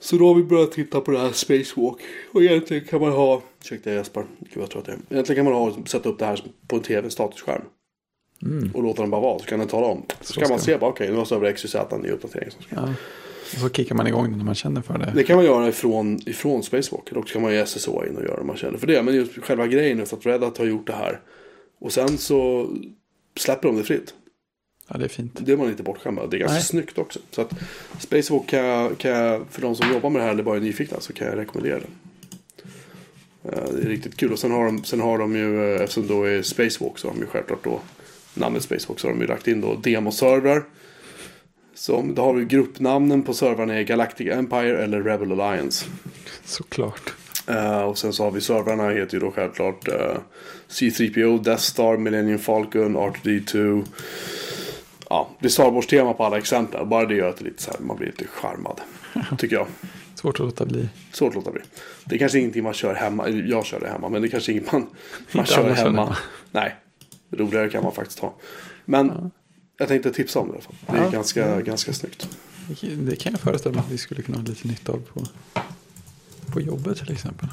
Så då har vi börjat titta på det här Spacewalk. Och egentligen kan man ha... Ursäkta Jesper, gud vad trött jag är. Egentligen kan man ha, sätta upp det här på en tv, en statusskärm. Mm. Och låta den bara vara, så kan den tala om. Så, Så kan man ska- se bara, okej nu har server XYZ en ny uppdatering. som ska- Ja. Och så kickar man igång den när man känner för det. Det kan man göra ifrån, ifrån Spacewalk. Och så kan man ju SSO in och göra om man känner för det. Men just själva grejen är att Red Hat har gjort det här. Och sen så släpper de det fritt. Ja, det är fint. Det är man inte bortskämd med. Det är ganska Nej. snyggt också. Så att Spacewalk kan jag, kan jag, för de som jobbar med det här eller bara är nyfikna så kan jag rekommendera det. Eh, Det är riktigt kul. Och sen har de, sen har de ju, eh, eftersom det då är Spacewalk så har de ju självklart då namnet Spacewalk så har de ju lagt in då demoservrar. Som, då har vi gruppnamnen på servrarna är Galactic Empire eller Rebel Alliance. Såklart. Eh, och sen så har vi servrarna heter ju då självklart eh, C3PO, Death Star, Millennium Falcon, R2D2. Ja, det är Star Wars-tema på alla exempel. Bara det gör att det lite så här, man blir lite charmad. Tycker jag. Svårt att låta bli. Svårt att låta bli. Det är kanske ingenting man kör hemma. Jag kör det hemma. Men det är kanske inget man, man kör hemma. Nej, roligare kan man faktiskt ha. Men jag tänkte tipsa om det i alla fall. Det är Ja. ganska, ganska snyggt. Det kan jag föreställa mig att vi skulle kunna ha lite nytta av på, på jobbet till exempel.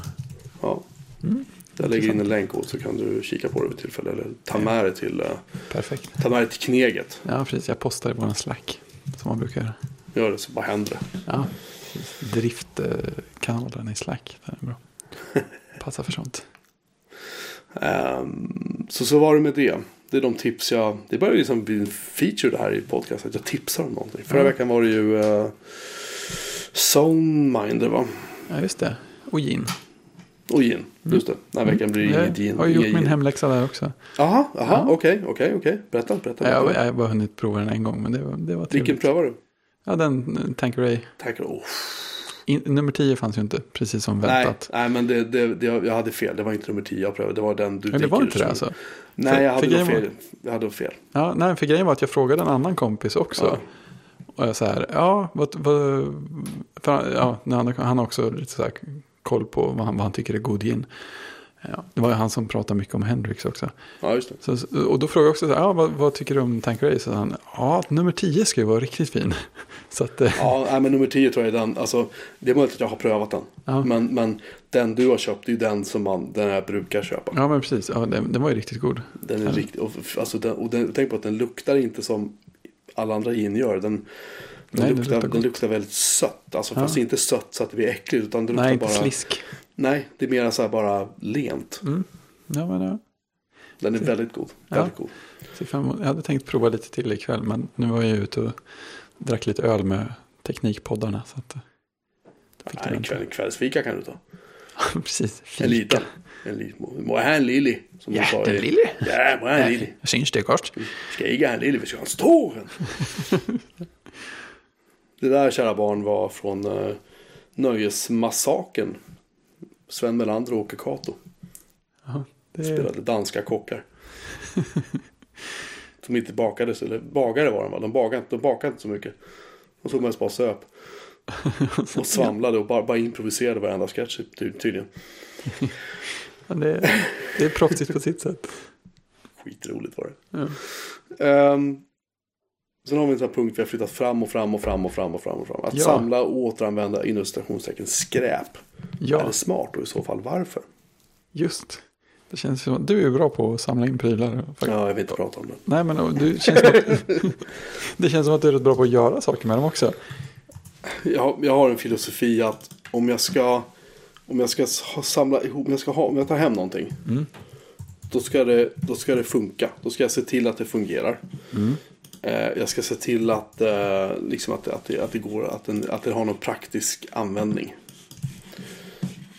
Ja. Mm. Jag lägger in en länk och så kan du kika på det vid tillfälle. Eller ta med det till, eh, Perfekt. ta med till Kneget. Ja, precis. Jag postar i vår Slack. Som man brukar göra. Gör det så bara händer det. Ja. Driftkanalen i Slack. Det är bra. Passar för sånt. Ehm, så så var det med det. Det är de tips jag... Det börjar liksom bli en feature det här i podcast. Att jag tipsar om någonting. Förra veckan var det ju uh, Zoneminder va? Ja, just det. Och gin. Och gin. Just det. Den här veckan blir det Jag inget gin. har ju gjort min hemläxa där också. Jaha, Ja. okej, okej, okej. Berätta, berätta. Jag, berätta. jag har bara hunnit prova den en gång, men det var, det var Vilken trevligt. prövar du? Ja, den eh, Tanqueray. Tack. Oh. In, nummer 10 fanns ju inte, precis som Nej, väntat. nej, men det, det, det, jag hade fel. Det var inte nummer 10 jag prövade. Det var den du Men det var inte det alltså? Nej, För- jag hade nog fel. Jag hade fel. Ja, nej, för grejen var att jag frågade en annan kompis också. Ja. Och jag så här, ja, vad, vad, för, ja han, han har också lite så här koll på vad han, vad han tycker är god gin. Ja, det var ju han som pratade mycket om Hendrix också. Ja, just det. Så, och då frågade jag också, så här, ja, vad, vad tycker du om Tanqueray? Så han, ja, nummer 10 ska ju vara riktigt fin. Så att, eh, Ja, nej, men nummer 10 tror jag är den. Alltså, det är möjligt att jag har prövat den. Ja. Men, men den du har köpt, är den som man, den jag brukar köpa. ja men precis, ja, den, den var ju riktigt god. Den är Ja. riktigt, och, alltså, den, och den, tänk på att den luktar inte som alla andra gin gör. Den, den, Nej, den luktar, luktar den luktar väldigt sött. Alltså, Ja. Fast inte sött så att det blir äckligt. Utan luktar Nej, inte bara, slisk. Nej, det är mer så här bara lent. Mm. Ja, men, ja. Den är väldigt god. Ja. Väldigt god. Jag hade tänkt prova lite till ikväll, men nu var jag ute och drack lite öl med Teknikpoddarna. Så att, eh, fick Nej, en, kväll, en kvällsfika kan du ta. Precis, En fika. liten. En liten. Må jag ha en lilly? Som de sa i- Jättelille. Ja, må jag ha en lilly? Syns det först? Ska jag ha en lilly? Vi ska ha en stor en. Det där kära barn var från uh, Nöjesmassaken. Sven Melander och Åke Cato. Ja, det Spelade danska kockar. Som inte bakades, eller bagare var de va? De bagade, inte- de bakade inte så mycket. De såg mest bara söp. Och svamlade och bara, bara improviserade varenda sketch ty- tydligen. ja, det, är, det är proffsigt på sitt sätt. Skitroligt var det. Ja. Ehm, sen har vi en sån här punkt vi har flyttat fram och fram och fram och fram och fram. Och fram. Att Ja. samla och återanvända inom citationstecken skräp. Är Ja, det smart och i så fall varför? just. Det känns som att du är bra på att samla in prylar. faktiskt. Ja, jag vill inte prata om det. Nej, men du känns att, det känns som att du är rätt bra på att göra saker med dem också. Jag, har- jag har en filosofi att om jag ska, om jag ska samla ihop, om jag, ska ha, om jag tar hem någonting. Då, ska det, då ska det funka. Då ska jag se till att det fungerar. Eh, jag ska se till att, eh, liksom att, att, det, att det går, att, den, att det har någon praktisk användning.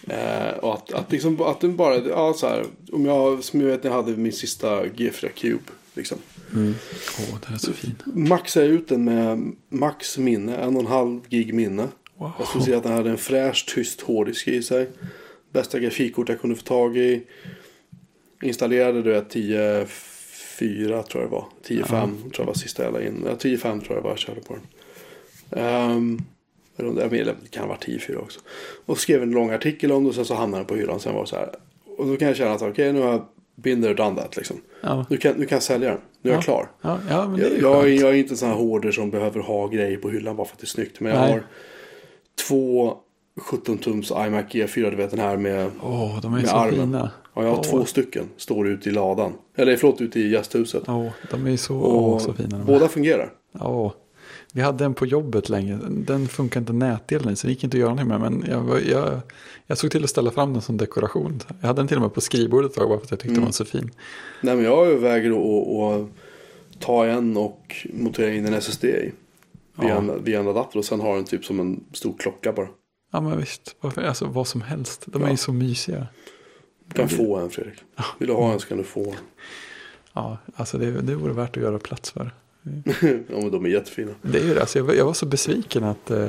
Eh, och att, att, liksom, att den bara, ja så här, om jag, som jag vet när jag hade min sista G4 Cube. Liksom. Åh, den är så fin. Jag ut den med max minne, en och en halv gig minne. Wow. Jag skulle säga att den hade en fräsch, tyst hårddisk i sig. Bästa grafikkort jag kunde få tag i. Installerade du ett 10.4 tror jag det var. 10.5 tror jag var sista jag la in. Ja, 10.5 tror jag var jag körde på den. Um, eller det det kan ha varit 10.4 också. Och skrev en lång artikel om det och sen så hamnade den på hyllan. Sen var det så här. Och då kan jag känna att okej nu har jag binder done that liksom. Ja, Nu kan, nu kan jag sälja den. Nu är jag Ja. klar. ja, ja men det är Jag, jag, jag är inte en sån här hoarder som behöver ha grejer på hyllan bara för att det är snyggt. Men jag Nej. har två 17-tums iMac G4, du vet den här med... Åh, de är med så armen. fina. Ja, jag har Åh. två stycken. Står ute i ladan. Eller förlåt, ute i gästhuset. Åh, de är så, åh, så fina. båda fungerar. Ja, vi hade en på jobbet länge. Den funkar inte nätdelen så det gick inte att göra någonting med. Men jag, jag, jag såg till att ställa fram den som dekoration. Jag hade den till och med på skrivbordet ett tag bara för att jag tyckte Mm. den var så fin. Nej, men jag överväger att, att ta en och montera in en SSD i. Via, Ja. en, via en adapter och sen ha den typ som en stor klocka bara. Ja men visst, varför, alltså vad som helst. De är ju så mysiga. Du kan få en Fredrik. Vill du ha en så kan du få en. Ja, alltså det, det vore värt att göra plats för. ja, men de är jättefina. Det är ju det, alltså jag, var- jag var så besviken att eh,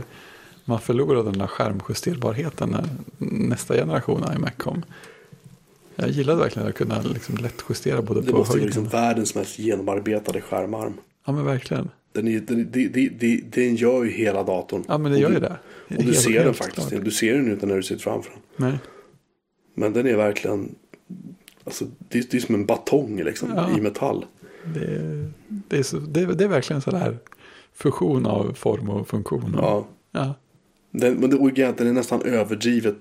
man förlorade den där skärmjusterbarheten när nästa generation iMac kom. Jag gillade verkligen att kunna liksom lätt justera både Det på måste vara höjden. liksom världens mest genomarbetade skärmarm. Ja men verkligen. Den, är, den, den, den, den, den gör ju hela datorn. Ja men Och gör ju det. Och du helt- ser den faktiskt. klart. Du ser den inte när du sitter framför den. Nej. Men den är verkligen. Alltså, det, är- det är som en batong liksom, Ja. i metall. Det, det, är så, det, det är verkligen så där fusion av form och funktion. Och, Ja. ja. Den, men det, och den är nästan överdrivet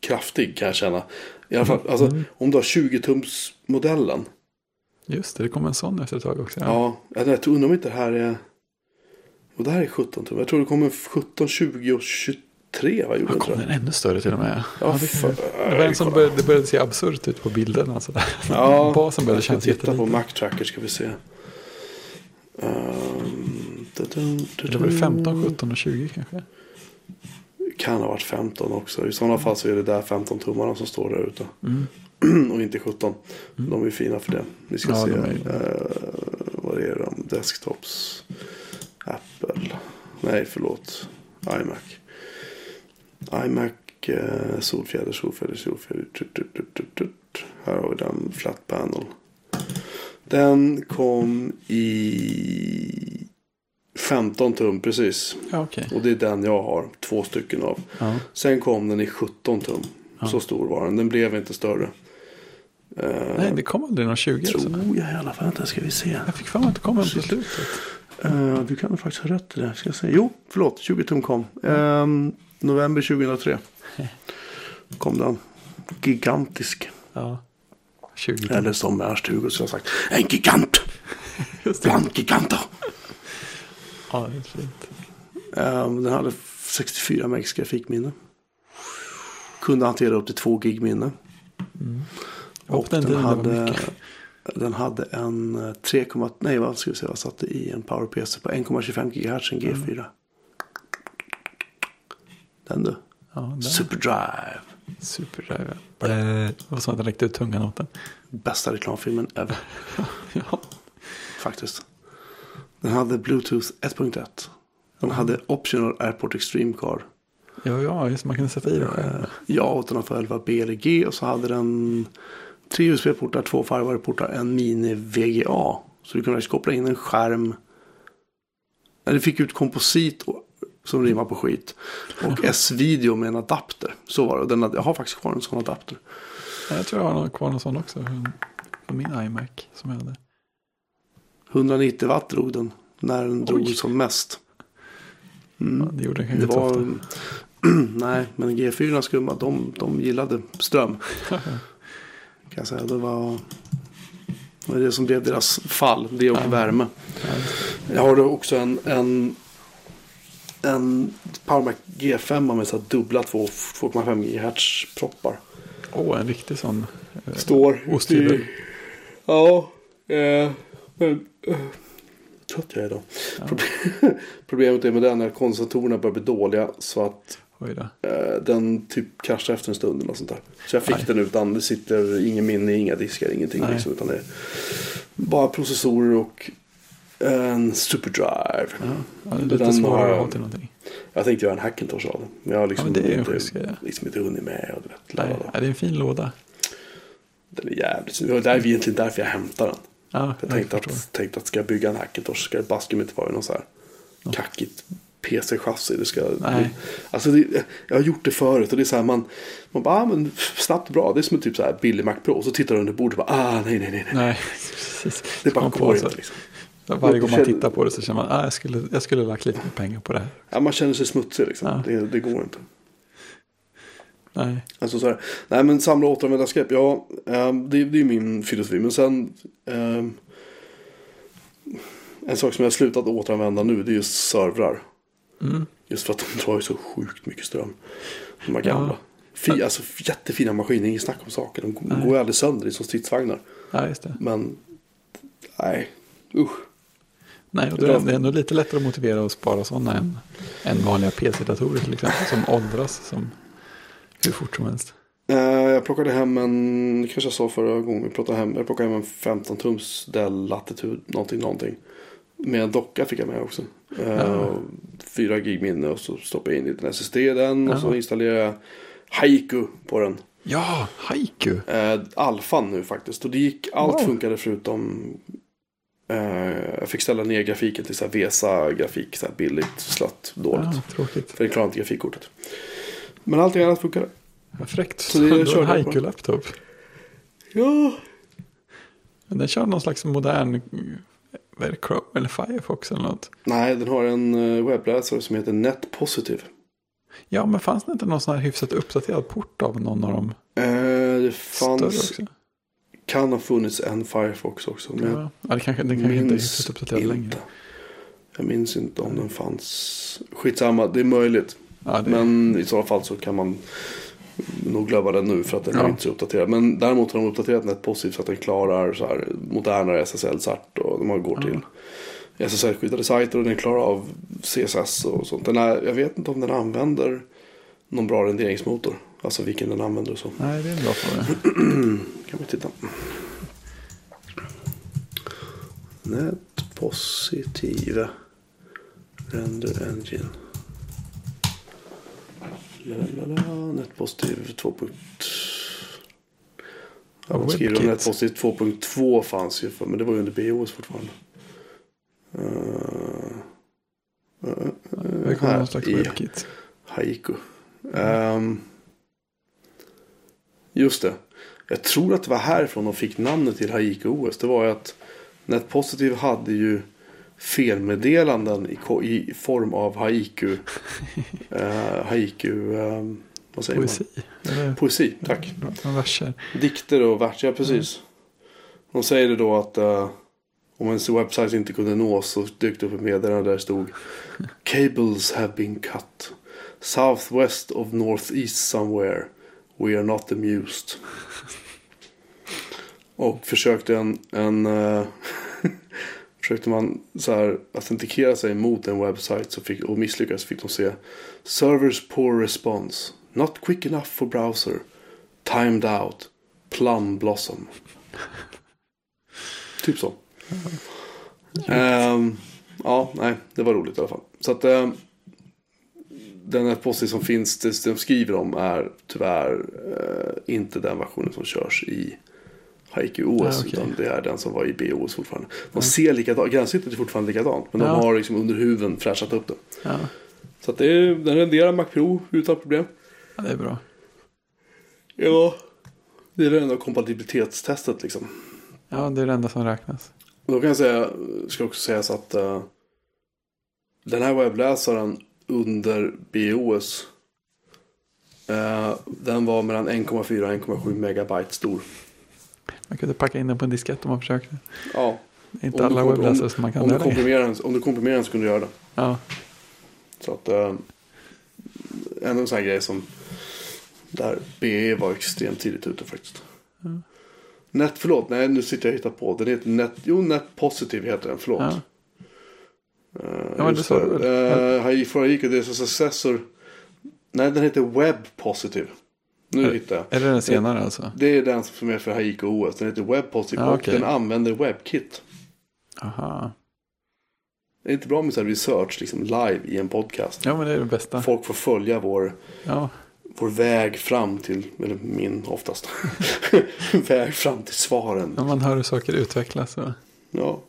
kraftig kan jag känna. I alla fall, Mm. alltså, om du har 20-tums modellen. Just det, det kom en sån efter ett tag också. Ja. jag, jag tror undrar om inte det här är. Och det här är 17 tum. Jag tror det kommer 17, 20 och 23. Vad gjorde Ja, det? kom den ännu större till och med? Ja, det, fan. det, var en som började, det började se absurt ut på bilderna. Sådär. Ja, Basen började kännas titta på jätteliten. Mac Tracker ska vi se. Um, da-dum, Det var ju da-dum. 15, 17 och 20 kanske. Kan ha varit 15 också. I sådana fall så är det där 15 tummarna som står där ute. Mm. och inte 17. De är fina för det. Vi ska Ja, se. de är- eh, vad är de? Desktops. Apple. Nej, förlåt. iMac. iMac. Eh, solfjäder, solfjäder, solfjäder. Tut, tut, tut, tut, tut. Här har vi den. Flat panel. Den kom i 15 tum precis. Ja, okej. Och det är den jag har. Två stycken av. Ja. Sen kom den i 17 tum. Så stor var den. Den blev inte större. Eh, Nej, det kom aldrig någon 20. tror Alltså. jag i alla fall. Vänta, ska vi se. Jag fick för mig att det kom en på slutet. Eh, du kan faktiskt ha rätt i det. Ska jag säga. Jo, förlåt. 20 tum kom. Ehm, november 2003. Kom den. Gigantisk. Ja. 20 tum. Eller som Ernst-Hugo skulle ha sagt. En gigant! Bland giganter! Ja, det är fint. Ehm, den hade 64 megs grafikminne. Kunde hantera upp till 2 gig minne. Ja, Och den den hade, den hade en eh, 3, nej vad ska vi säga, vad satte i en PowerPC på 1,25 GHz, en G4. Den du. Ja, den. Superdrive. Superdrive. Det var som att den räckte ut tungan åt den. Bästa reklamfilmen ever. Ja. Faktiskt. Den hade Bluetooth 1.1. Den hade Optional Airport Extreme Car. Ja, ja, just man kunde sätta i det själv. Eh, Ja, 811 B eller G. Och så hade den tre USB-portar, två Firewire-portar, en mini VGA. Så du kunde faktiskt koppla in en skärm. Du fick ut komposit som rimmar på skit. Och S-video med en adapter. Så var det. Den, jag har faktiskt kvar en sån adapter. Ja, Jag tror jag har kvar någon sån också. På min iMac som jag hade. 190 watt drog den. När den drog Oj. som mest. Mm. Ja, det gjorde den kanske inte var... ofta. Nej, men G4 skumma, de, de gillade ström. Kan jag säga. Det var, det var det som blev deras fall. Det och Ja. värme. Jag har då också en, en, en PowerMac G5 med så här dubbla två- 2,5 GHz proppar. Åh, en riktig sån. eh, Står Osthyvel. Ja. Eh, men, eh, trött jag är idag. Ja. Proble- Problemet är med den är kondensatorerna börjar bli dåliga. Så att Oj då. eh, den typ kraschar efter en stund eller något sånt där. Så jag fick Nej. den utan det sitter ingen minne, inga diskar, ingenting. Nej. Liksom, utan det är bara processorer och en superdrive. Ja, ja, det är lite Den svårare har- att ha till någonting. Jag tänkte göra en Hackintosh av den. Men jag har liksom, Ja, det är inte, schysst grej. liksom inte hunnit med. Och du vet, Nej, ja, det är en fin låda. Den är jävligt snygg. Det är egentligen därför jag hämtar den. Ja, Jag tänkte förstår. att, tänkte att ska jag bygga en Hackintosh ska det baske mig inte vara någon så här Ja. kackigt PC-chassi. Det ska, Nej. alltså det, jag har gjort det förut och det är så här man, man bara, ah, men snabbt bra. Det är som typ så här billig Mac Pro. Och så tittar du under bordet och bara, ah nej, nej, nej. nej. Nej, precis. Det bara går inte liksom. Varje gång man tittar på det så känner man ah, jag, skulle, jag skulle lagt lite pengar på det här. Ja, man känner sig smutsig liksom. Ja. Det, det går inte. Nej, Alltså så här, nej men samla och återanvända skräp, ja ehm, det, det är min filosofi. Men sen ehm, en sak som jag har slutat återanvända nu det är just servrar. Mm. Just för att de drar ju så sjukt mycket ström. De här Ja. gamla. Fi, alltså jättefina maskiner, inget snack om saker. De Nej. går ju aldrig sönder, det är som stridsvagnar. ja, just det. Men nej, usch. Nej, och Det är ändå lite lättare att motivera att spara sådana än, än vanliga PC-datorer till exempel. Som åldras som hur fort som helst. Eh, jag plockade hem en, kanske jag sa förra gången vi pratade hem. Jag plockade hem en 15 tums Dell Latitude någonting någonting. Med en docka fick jag med också. Ja. 4 gig minne och så stoppade jag in lite SSD i den. Och så Ja. installerade jag Haiku på den. Ja, Haiku. Eh, alfan nu faktiskt. Och det gick, allt Wow. funkade förutom eh, jag fick ställa ner grafiken till så här VESA-grafik. Så här billigt, slött, dåligt. Ja, tråkigt. För det klarade inte grafikkortet. Men allting annat funkade. Vad fräckt. Så det körde en. Haiku-laptop. Ja, den kör någon slags modern vad är det, Chrome eller Firefox eller något. Nej, den har en eh, webbläsare som heter NetPositive. Ja, men fanns det inte någon sån här hyfsat uppdaterad port av någon av dem? Eh, det fanns, kan ha funnits en Firefox också. Men Ja, ja det kanske, den kanske inte är hyfsat uppdaterad inte. längre. Jag minns inte om den fanns. Skitsamma, det är möjligt. Ja, det, Men i så fall så kan man nog glömma den nu för att den Ja. är inte så uppdaterad. Men däremot har de uppdaterat NetPositive så att den klarar så här modernare SSL-cert och de har går Ja. till SSL-skyddade sajter och den klarar av CSS och sånt. Den är, jag vet inte om den använder någon bra renderingsmotor. Alltså vilken den använder och så. Nej, det är en bra fråga. kan vi titta. Netpositive Render Engine. Lalalala, Netpositive 2. Ja, man skriver om WebKit. Netpositive 2.2 fanns ju för, men det var ju under BOS fortfarande. Uh, uh, uh, Det kommer här någon slags WebKit. Haiku. Ehm, just det. Jag tror att det var härifrån de fick namnet till Haiku OS. Det var ju att NetPositive hade ju felmeddelanden i, i form av Haiku. uh, haiku, ehm, vad säger Poesi. Eller man? Poesi, tack. verser. Dikter och vers, ja precis. De säger det då att eh, om ens webbsite inte kunde nås så dök det upp ett meddelande där det stod Cables have been cut. Southwest of northeast somewhere. We are not amused. Och försökte en, en eh, försökte man så här autentikera sig mot en webbsite så fick, och misslyckades fick de se Servers poor response. Not quick enough for browser. Timed out. Plum blossom. typ så. Ehm, ja, nej, det var roligt i alla fall. Så att um, den här posten som finns, det de skriver om är tyvärr uh, inte den versionen som körs i Haiku OS. Ah, okej. Utan det är den som var i BOS fortfarande. De ser likadant, gränssnittet är fortfarande likadant. Men Ja. de har liksom under huven fräschat upp den. Ja, Så att det är, den renderar Mac Pro utan problem. ja, det är bra. Ja. Det är det enda kompatibilitetstestet liksom. Ja, det är det enda som räknas. Och då kan jag säga, ska också sägas att eh, den här webbläsaren under BOS eh, den var mellan 1,4 och 1,7 megabyte stor. Man kunde packa in den på en diskett om man försökte. Ja, inte alla webbläsare som man kan om du, den, om du komprimerar den så kunde du göra det. Ja, Så att eh, en sån här grej som där BE var extremt tidigt ute faktiskt. Net, förlåt, nej nu sitter jag och hittar på. Den heter Net, jo Net Positive heter den, förlåt. ja. Eh, Ja, men det sa du det. Eh, Hai- för Haiko, det är successor. Nej, den heter Web Positive. Nu Är- hittar jag. Är det den senare alltså? Det är den som är för Haiko OS. Den heter Web Positive Ja, och den använder WebKit. Aha. Det är inte bra med så här research liksom live i en podcast. Ja, men det är det bästa. Folk får följa vår, Ja, vår väg fram till, eller min oftast, väg fram till svaren. när man hör hur saker utvecklas och Ja,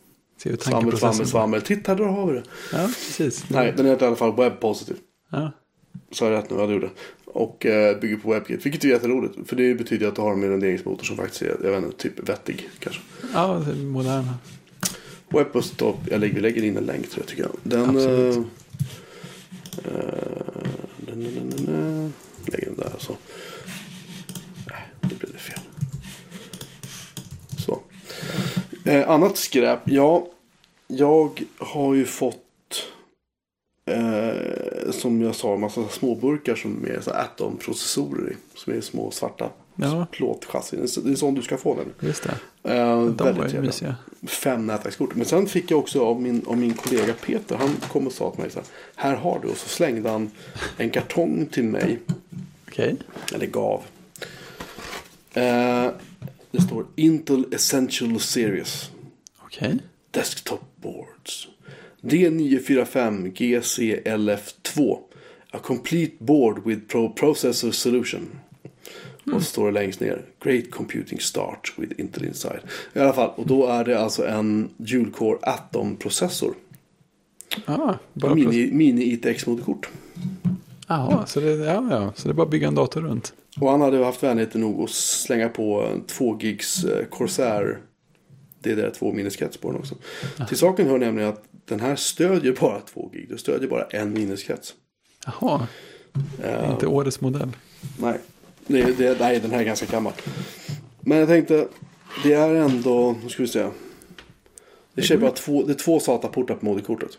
hur svammel, svammel, svammel. Titta, där har vi det. Ja, precis. Nej, den heter i alla fall Web Positive. Ja, Så jag rätt nu, ja det gjorde. Och eh, bygger på WebKit, vilket är jätteroligt. För det betyder att du har en renderingsmotor som faktiskt är, jag vet inte, typ vettig kanske. ja moderna. Webpostop, jag lägger, vi lägger in en länk tror jag tycker jag. Den... Absolut. eh, den, den, den, den, den, lägger den där så. Nej, det blev det fel. Så. Eh, annat skräp, ja. Jag har ju fått eh, som jag sa en massa småburkar som är så Atom-processorer i. Som är små svarta Ja, plåtchassin. Det är- sån du ska få den. just det. Eh, De var väldigt ju mysiga. fem nätverkskort. Men sen fick jag också av min, av min kollega Peter. Han kom och sa till mig så här. Här har du. Och så slängde han en kartong till mig. Okej. Eller gav. Eh, det står Intel Essential Series. Okej. Desktop Boards. D945 GCLF2. A complete board with pro processor solution. Och så står det längst ner. Great computing start with Intel inside. I alla fall, och då är det alltså en dual-core Atom-processor. Ah, bara Mini, mini ITX-moderkort. Jaha, så det, ja, ja, så det är bara att bygga en dator runt. Och han hade haft vänligheten nog att slänga på en 2 gigs eh, Corsair DDR2 minneskrets på den också. Till saken hör nämligen att den här stödjer bara 2 gig. Den stödjer bara en minneskrets. Jaha, Eh, inte årets modell. nej. Det, det, nej, den här är ganska gammal. Men jag tänkte, det är ändå, nu ska vi se. Det, är bara två, det är två SATA-portar på moderkortet.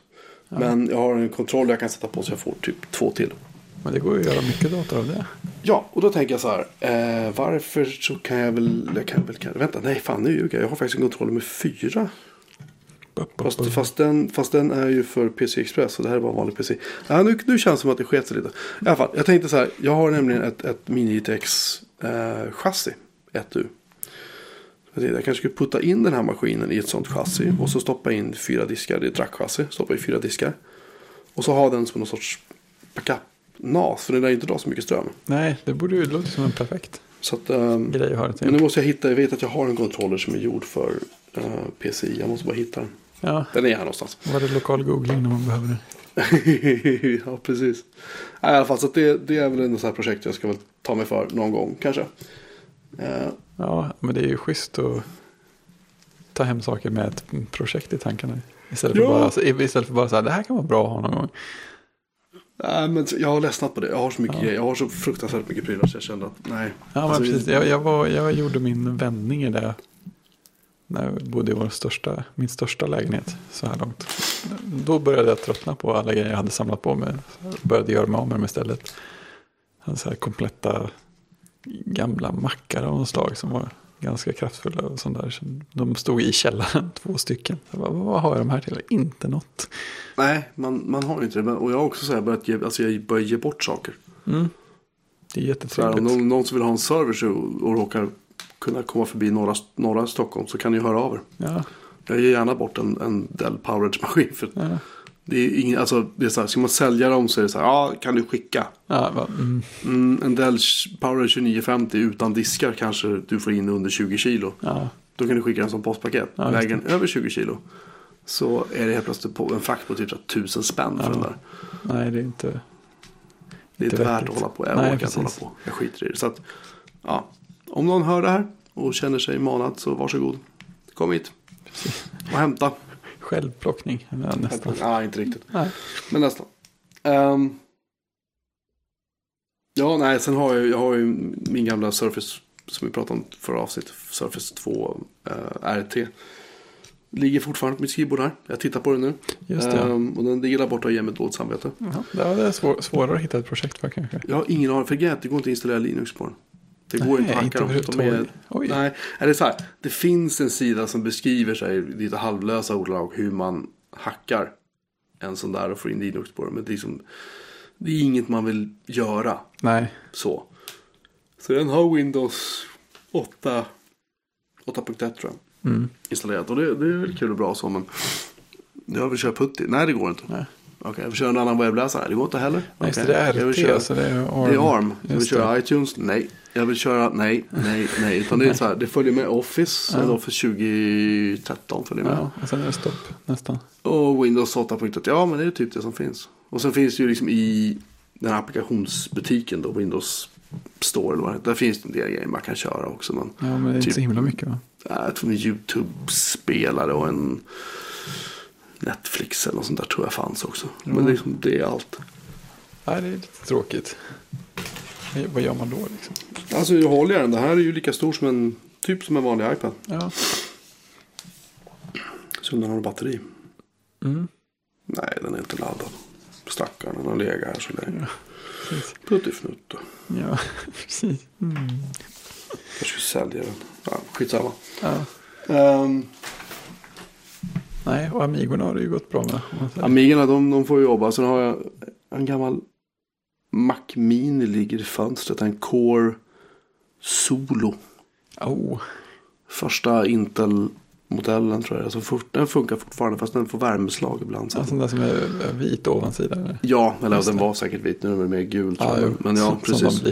Men jag har en kontroll jag kan sätta på så jag får typ två till. Men det går ju att göra mycket dator av det. Ja, och då tänker jag så här. Eh, varför så kan jag väl, jag kan väl, kan, vänta, nej fan nu ljuger jag. Jag har faktiskt en kontroller med fyra. Fast, fast, den, fast den är ju för PC Express och det här är bara en vanlig PC. Ja, nu, nu känns det som att det sket sig lite. I alla fall, jag tänkte så här. Jag har nämligen ett, ett Mini-ITX eh, chassi. 1U. Jag kanske skulle putta in den här maskinen i ett sånt chassi. Och så stoppa in fyra diskar. Det är ett rackchassi. Stoppa i fyra diskar. Och så ha den som någon sorts backup-NAS. För den lär ju inte dra så mycket ström. Nej, det borde ju låta som en perfekt Så att, ehm, grej att ha det men nu till. måste jag hitta. Jag vet att jag har en controller som är gjord för eh, PCI. Jag måste bara hitta den. Ja, Den är här någonstans. var det lokal googling när man behöver det? ja, precis. I alla fall, så det, det är väl en sån här projekt jag ska väl ta mig för någon gång kanske. Eh, Ja, men det är ju schysst att ta hem saker med ett projekt i tankarna. Istället för, Ja. bara, istället för bara så här, det här kan vara bra att ha någon gång. nej, men jag har ledsnat på det. Jag har så mycket Ja. grejer. Jag har så fruktansvärt mycket prylar så jag kände att nej. Ja, men Alltså, precis. Jag, jag, var, jag gjorde min vändning i det när jag bodde i vår största, min största lägenhet så här långt. Då började jag tröttna på alla grejer jag hade samlat på mig. Jag började göra mig av med dem istället. Hade så här kompletta gamla mackar av något slag som var ganska kraftfulla och sånt där. De stod i källaren, två stycken. Bara, vad har jag de här till? Inte något. Nej, man, man har inte det. Och jag har också så här börjat ge, alltså jag börjar ge bort saker. Mm. Det är om jättetrevligt. någon, någon som vill ha en server så, och råkar kunna komma förbi norra, norra Stockholm så kan ni höra av er. Ja, Jag ger gärna bort en, en Dell Powerage-maskin. För ja. det är ingen, alltså, det är så här, ska man sälja dem så är det så här, ja kan du skicka? ja va, mm, Mm, en Dell Powerage 2950 utan diskar kanske du får in under 20 kilo. ja. Då kan du skicka den som postpaket. Ja, den över 20 kilo. Så är det helt plötsligt på en frakt på typ så här 1000 spänn för Ja. den där. Nej, det är inte... Det är inte Inte värt att hålla på. Jag Nej, orkar inte hålla på. Jag skiter i det. Så att, ja. Om någon hör det här och känner sig manad så varsågod. Kom hit. Och hämta. Självplockning. Ja, nästan. Ja, inte riktigt. Nej. Men nästan. Ehm, ja, nej, sen har jag, jag har ju min gamla Surface som vi pratade om förra avsnittet, Surface 2 eh, RT. Ligger fortfarande på mitt skrivbord här. Jag tittar på den nu. Just det. Ehm, och den ligger där borta och ger mig dåligt samvete. Jaha, det är svår, svårare att hitta ett projekt för kanske. Jag har ingen aning, för det går inte att installera Linux på den. Det går Nej, inte att hacka dem. De är, överhuvudtaget. Oj. nej, eller så här, det finns en sida som beskriver sig i lite halvlösa ordalag hur man hackar en sån där och får in Linux på den. Men det är, liksom, det är inget man vill göra Nej, så. Så den har Windows 8, 8.1 tror jag mm. installerat. Och det, det är väl kul och bra så men jag vill köra Putty. Nej det går inte. Nej. Okej, jag vill köra en annan webbläsare. Det går inte heller. Nej, det, det är jag vill RT, köra- så det är ARM. det är ARM. Jag vill köra det. iTunes. Nej. Jag vill köra nej, nej, nej. Utan det är så här, det följer med Office. Ja. Office 2013 följer med. Ja, och sen är det stopp nästan. Och Windows 8.1. Ja, men det är typ det som finns. Och sen finns det ju liksom i den här applikationsbutiken då, Windows Store eller vad det. Där finns det en del grejer man kan köra också. Men Ja, men det är inte Typ. så himla mycket va? jag tror en YouTube-spelare och en Netflix eller något sånt där tror jag fanns också. Men det, är liksom, det är allt. Nej, det är lite tråkigt. Vad gör man då liksom? Alltså jag håller jag den. Det här är ju lika stor som en, typ som en vanlig iPad. Ja. Så den har batteri. Mm. Nej, den är inte laddad. Stackarn, den har legat här så länge. Precis. Puttifnutt då. Ja, precis. Mm. Jag ska sälja den. Ja, skitsamma. Ja. Um, Nej, och Amigorna har det ju gått bra med. Amigorna, de, de får jobba. Sen har jag en gammal Mac Mini ligger i fönstret. En Core Solo. Oh, Första Intel-modellen tror jag. Alltså, den funkar fortfarande fast den får värmeslag ibland. Så. en sån där som är vit ovansida. Eller? Ja, eller Just den det. var säkert vit. Nu är den mer gul tror Ja, jag. Men ja, precis.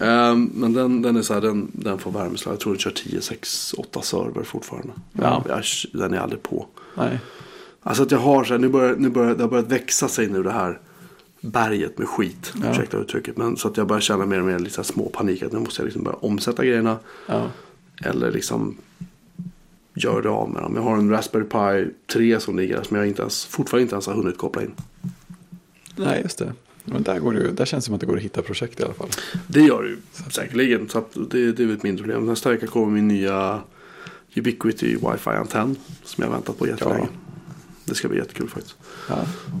Ehm, men den, den är så här, den, den får värmeslag. Jag tror den kör 10, 6, 8 server fortfarande. Ja. Jag, den är aldrig på. Nej, Alltså att jag har så här, nu börjar, nu börjar det har börjat växa sig nu det här berget med skit. Ja. Ursäkta uttrycket. Men så att jag börjar känna mer och mer lite så här små panik. Att nu måste jag liksom börja omsätta grejerna. ja. Eller liksom göra det av med dem. Jag har en Raspberry Pi 3 som ligger där. Som jag inte ens, fortfarande inte ens har hunnit koppla in. Nej, just det. Men där, går det där känns det som att det går att hitta projekt i alla fall. Det gör det ju säkerligen. Så det, det är ett mindre problem. Nästa vecka kommer min nya Ubiquity Wi-Fi-antenn. Som jag har väntat på jättelänge. Ja. Det ska bli jättekul faktiskt. Ja,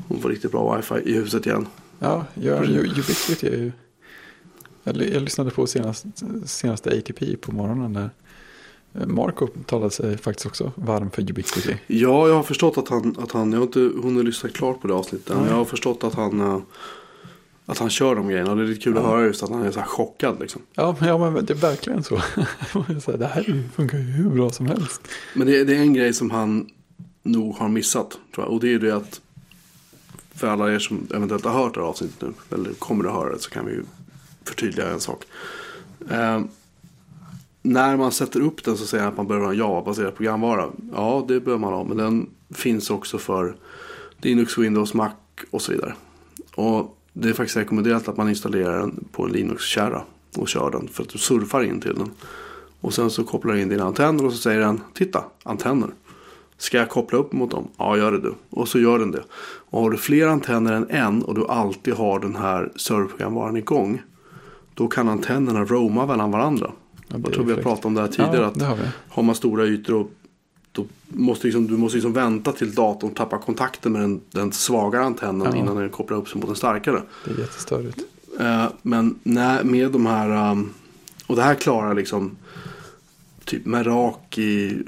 Hon får riktigt bra Wi-Fi i huset igen. ja gör, ju, är ju... Jag, ly- jag lyssnade på senast, senaste ATP på morgonen där. Marco talade sig faktiskt också varm för Ubiquity. Ja, jag har förstått att han, att han jag har inte hunnit lyssna klart på det avsnittet. Men jag har förstått att han, eh, att han kör de grejerna. Och det är lite kul att Ja. höra just att han är så här chockad liksom. Ja, men, ja, men det är verkligen så. det här funkar ju hur bra som helst. Men det, det är en grej som han nog har missat. Tror jag. Och det är ju det att för alla er som eventuellt har hört det här avsnittet nu. Eller kommer att höra det så kan vi ju förtydliga en sak. Eh, när man sätter upp den så säger han att man behöver ha en Java-baserad programvara. Ja, det behöver man ha. Men den finns också för Linux, Windows, Mac och så vidare. Och det är faktiskt rekommenderat att man installerar den på en Linux-kärra och kör den. För att du surfar in till den. Och sen så kopplar du in dina antenner och så säger den Titta, antenner. Ska jag koppla upp mot dem? Ja, gör det du. Och så gör den det. Och har du fler antenner än en och du alltid har den här serverprogramvaran igång. Då kan antennerna roama mellan varandra. Ja, Jag tror vi har pratat om det här tidigare. Ja, att har har man stora ytor och då måste liksom, du måste liksom vänta till datorn tappar kontakten med den, den svagare antennen Ja. innan den kopplar upp sig mot den starkare. Det är jättestörigt. Eh, men när, med de här, um, och det här klarar liksom typ Meraki,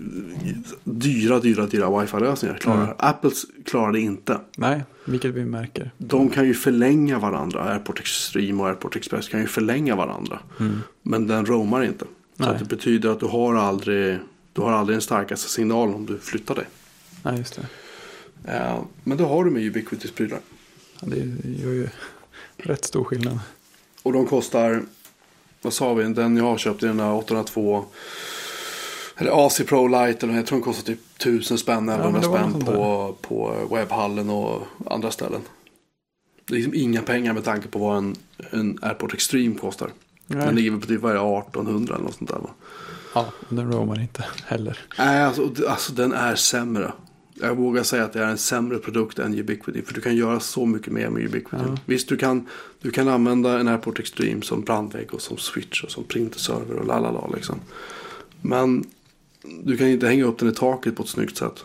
dyra, dyra, dyra wifi-lösningar. Klarar. Mm. Apples klarar det inte. Nej, vilket vi märker. De kan ju förlänga varandra. Airport Extreme och Airport Express kan ju förlänga varandra. Men den roamar inte. Så Nej. att det betyder att du har aldrig, du har aldrig den starkaste signalen om du flyttar dig. Nej, just det. Eh, men då har du med Ubiquitys prylar. Ja, det gör ju rätt stor skillnad. Och de kostar, vad sa vi, den jag har köpt är den där 802. Eller AC Pro eller jag tror den kostar typ 1000 spänn, men 1100 det var spänn på, på webbhallen och andra ställen. Det är liksom inga pengar med tanke på vad en, en Airport Extreme kostar. Den Nej. ligger väl på typ vad är det, 1800 eller något sånt där va? Ja, den roamar inte heller. Nej, alltså, alltså den är sämre. jag vågar säga att det är en sämre produkt än Ubiquity. För du kan göra så mycket mer med Ubiquity. Ja. Visst, du kan, du kan använda en Airport Extreme som brandvägg och som switch och som printerserver och lalala liksom. Men du kan inte hänga upp den i taket på ett snyggt sätt.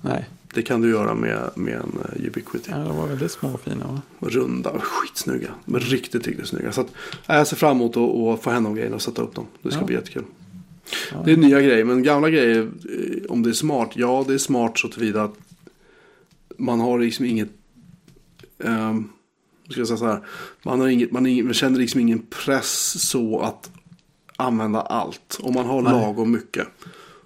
Nej, Det kan du göra med, med en eh, Ubiquity. ja, de var väldigt små och fina. Va? Runda, skitsnygga. Men riktigt, riktigt snygga. Så att, jag ser fram emot att, få hem de grejerna och sätta upp dem. Det ska Ja. bli jättekul. Ja. Det är nya grejer, men gamla grejer, eh, om det är smart, ja det är smart så tillvida att man har liksom inget, um, ska jag säga så här, man, har inget, man, har ingen, man känner liksom ingen press så att använda allt. Om man har Nej. lagom mycket.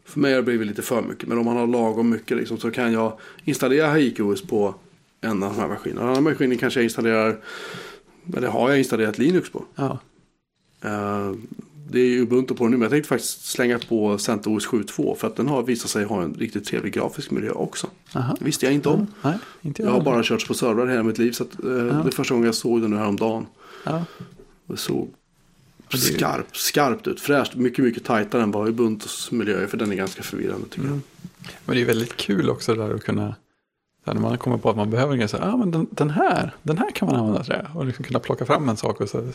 För mig har det blivit lite för mycket, men om man har lagom mycket liksom, så kan jag installera HiKOS på en av de här maskinerna. En annan maskin kanske jag installerar, eller har jag installerat Linux på. Ja. Eh, det är ju Ubuntu på den nu, men jag tänkte faktiskt slänga på CentOS 7.2 för att den har visat sig ha en riktigt trevlig grafisk miljö också. Aha. Det visste jag inte om. Nej, inte jag. Jag har bara kört på servrar hela mitt liv så att, eh, det är första gången jag såg den nu häromdagen. Ja. Det såg är- skarpt, skarpt ut, fräscht, mycket, mycket tajtare än vad Ubuntus miljö är för den är ganska förvirrande tycker Mm. Men det är väldigt kul också det där att kunna, när man kommer på att man behöver en grej, så här, ah, men den, den här, den här kan man använda till det. Och liksom kunna plocka fram en sak och så,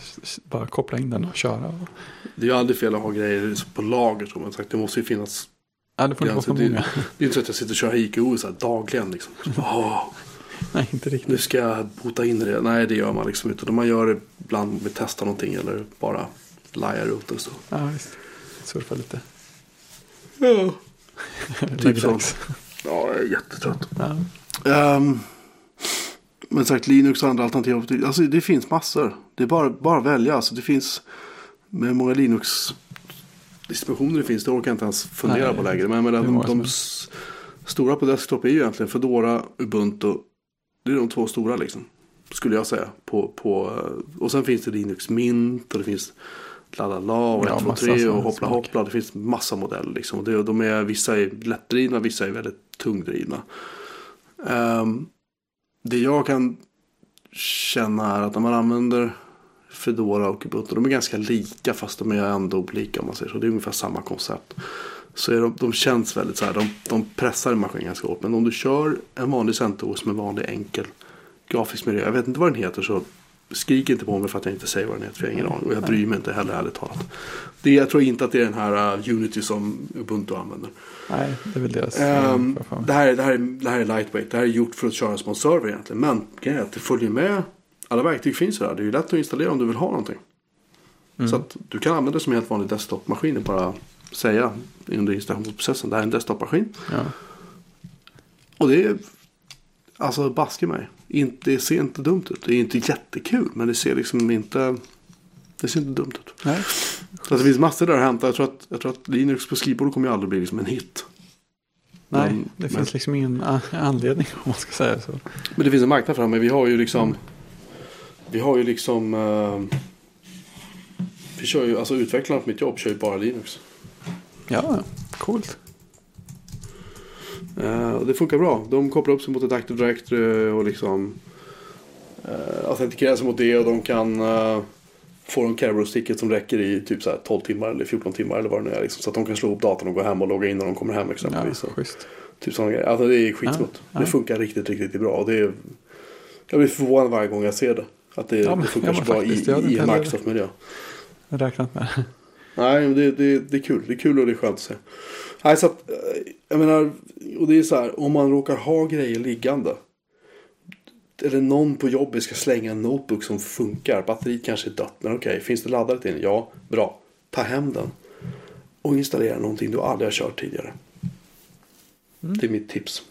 bara koppla in den och köra. jag. Det är ju aldrig fel att ha grejer på lager som man sagt. Det måste ju finnas. Ja, det får inte vara för det, många. det är inte så att jag sitter och kör HiKO så här dagligen liksom. Åh, Nej, inte riktigt. nu ska jag bota in det. Nej, det gör man liksom inte. Man gör det ibland med testa någonting eller bara laja runt och så. Ja, visst. Surfa lite. Ja. Typ så. Ja, jag är jättetrött. Ja. Um, men sagt, Linux och andra alternativ. Alltså det finns massor. Det är bara, bara att välja. Alltså, det finns med många Linux-distributioner det finns. Det orkar jag inte ens fundera Nej, på längre. Men, men de, de stora på desktop är ju egentligen Fedora, Ubuntu. Det är de två stora liksom. Skulle jag säga. På, på, eh, och sen finns det Linux Mint och det finns Lalala och Ja, 1, 2, massa 3 sådana och Hoppla smak. Hoppla. Det finns massa modeller liksom. Och det, de är, vissa är lättdrivna, vissa är väldigt tungdrivna. Ehm, det jag kan känna är att när man använder Fedora och Ubuntu, de är ganska lika fast de är ändå olika om man säger så. Det är ungefär samma koncept. Så är de, de känns väldigt så här, de, de pressar en maskin ganska hårt. Men om du kör en vanlig CentOS med vanlig enkel grafisk miljö, jag vet inte vad den heter så skrik inte på mig för att jag inte säger vad den heter för jag har ingen aning. Och jag bryr mig inte heller ärligt talat. Det, jag tror inte att det är den här uh, Unity som Ubuntu använder. Nej, det är väl deras. Fan. det, här, är- det, här, är- det här är lightweight. Det här är gjort för att köras på en server egentligen. Men grejen är att det följer med. Alla verktyg finns ju där. Det är ju lätt att installera om du vill ha någonting. Mm. Så att du kan använda det som en helt vanlig desktopmaskin och bara säga under installationsprocessen. Det här är en desktopmaskin. Ja. Och det är alltså baske mig. Inte, det ser inte dumt ut. Det är inte jättekul. Men det ser liksom inte. Det ser inte dumt ut. Nej. Så det finns massor där att hämta. Jag tror att, jag tror att Linux på skrivbordet kommer ju aldrig bli liksom en hit. Nej, Men- det men- finns liksom ingen anledning om man ska säga så. Men det finns en marknad framme. Vi har ju liksom. Vi har ju liksom. eh, vi kör ju, alltså utvecklarna på mitt jobb kör ju bara Linux. Ja, coolt. Eh, och det funkar bra. De kopplar upp sig mot ett Active Directory och liksom. Uh, autentikerar sig mot det och de kan. Uh, få en Kerberos-ticket som räcker i typ så här 12 timmar eller 14 timmar eller vad det nu är. Liksom, så att de kan slå upp datorn och gå hem och logga in när de kommer hem Ja, exempelvis. Schysst. typ sådana grejer. Alltså det är skitsmooth. Ja, Det ja. funkar riktigt, riktigt bra. Och det är, jag blir förvånad varje gång jag ser det. Att det, Ja, men- det funkar ja, så bra faktiskt, i, i Microsoft-miljö. Räknat med. Nej, men det, det, det är kul. Det är kul och det är skönt att se. Nej, så att, eh, jag menar, och det är så här, om man råkar ha grejer liggande. Eller någon på jobbet ska slänga en notebook som funkar. Batteriet kanske är dött, men okej, finns det laddare till den? Ja, bra. Ta hem den. Och installera någonting du aldrig har kört tidigare. Mm. Det är mitt tips.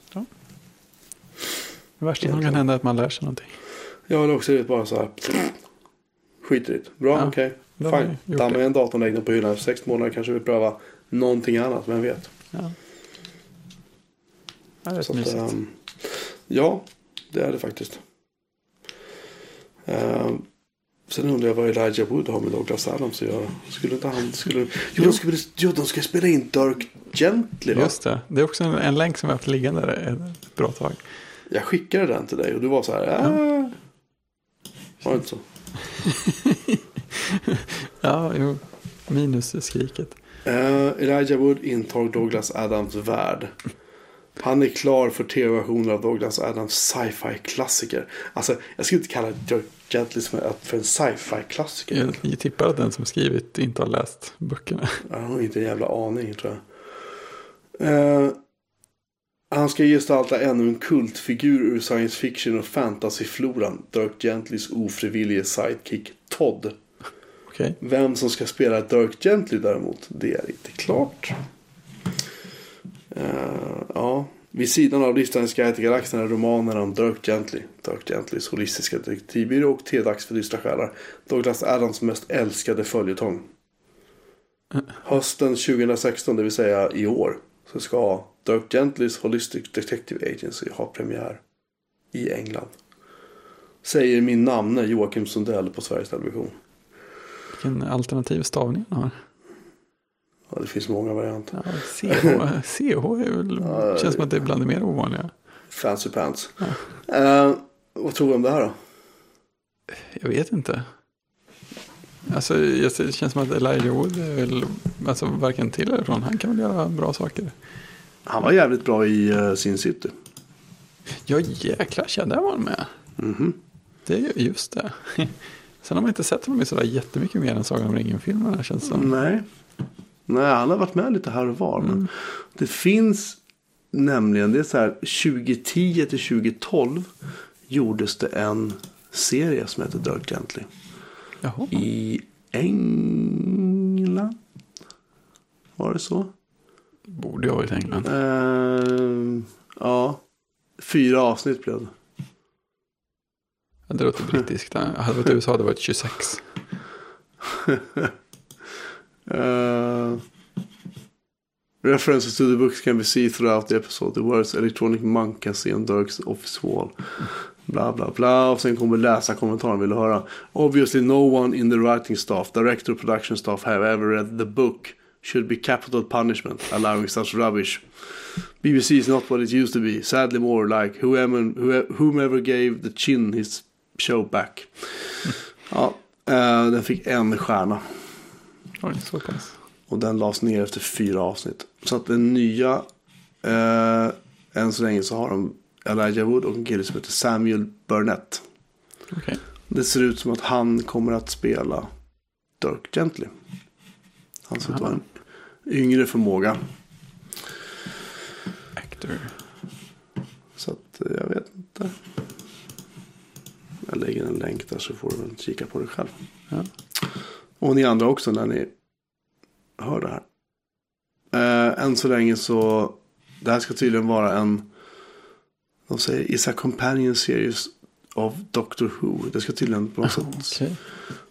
Det värsta som kan hända är att man lär sig någonting. Jag vill också bara så här. Skiter i det. Bra, Ja, okej. har Fine. Damma det. en datorn, lägg den på hyllan. Sex månader kanske vi pröva någonting annat, vem vet. Ja. Ja, det är att, ehm, ja, det är det faktiskt. Ehm, sen undrar jag vad Elijah Wood har med Douglas Adams att göra. Skulle inte han... Skulle, jo, de skulle, jo, de ska spela in Dirk Gently va? Just det. Det är också en, en länk som vi har haft liggande där ett bra tag. Jag skickade den till dig och du var så här... Äh. Var det inte så? Ja, jo. Minus skriket. Uh, Elijah Wood intar Douglas Adams värld. Han är klar för tv-versioner av Douglas Adams sci-fi klassiker. Alltså, jag skulle inte kalla Dirk Gently för en sci-fi klassiker. Jag, jag tippar att den som skrivit inte har läst böckerna. Jag har inte en jävla aning tror jag. Eh, han ska gestalta ännu en kultfigur ur science fiction och fantasyfloran. Dirk Gentlys ofrivillige sidekick Todd. Okej. Vem som ska spela Dirk Gently däremot, det är inte klart. Uh, ja. Vid sidan av Listarens guide till galaxen är romanerna om Dirk Gently, Dirk Gentlys holistiska detektivbyrå och T-dags för dystra själar. Douglas Adams mest älskade följetong. Hösten 2016, det vill säga i år, så ska Dirk Gentlys Holistic Detective Agency ha premiär i England. Säger min namne Joakim Sundell på Sveriges Television. Vilken alternativ stavning han har. Ja, det finns många varianter. Ja, CH, CH är väl, känns som att det är bland det mer ovanliga. Fancy pants. Eh, vad tror du om det här då? Jag vet inte. Alltså, det känns som att Elijah Wood är väl, alltså varken till eller från. Han kan väl göra bra saker. Han var jävligt bra i uh, Sin City. Ja, jäklar, ja, där var han med. Mhm. Det är ju just det. Sen har man inte sett honom i sådär jättemycket mer än Sagan om ringen-filmerna känns som. Nej. Nej, han har varit med lite här och var. Men det finns nämligen, det är så här 2010 till 2012 gjordes det en serie som heter Dirk Gently. Jaha. I England. Var det så? Borde jag varit i England. Eh, ja. Fyra avsnitt blev det. Ja, Det låter brittiskt. Hade det varit USA hade det varit 26. Eh, uh, references to the books can be seen throughout the episode. The words electronic monk can see on Dirk's office wall. Bla bla bla. Och sen kommer läsa kommentaren vill du höra. Obviously no one in the writing staff, director production staff have ever read the book. Should be capital punishment allowing such rubbish. BBC is not what it used to be. Sadly more like whoever, who- whomever gave the chin his show back. ja, eh, den fick en stjärna. Oj, så pass. Och den lades ner efter fyra avsnitt. Så att den nya, eh, än så länge så har de Elijah Wood och en kille som heter Samuel Burnett. Okej. Det ser ut som att han kommer att spela Dirk Gently. Han ser ut att vara en yngre förmåga. Actor. Så att eh, jag vet inte. Jag lägger en länk där så får du kika på det själv. Ja. Och ni andra också när ni hör det här. Eh, än så länge så. Det här ska tydligen vara en. De säger is a companion series of Doctor Who. Det ska tydligen på något sätt. Okej.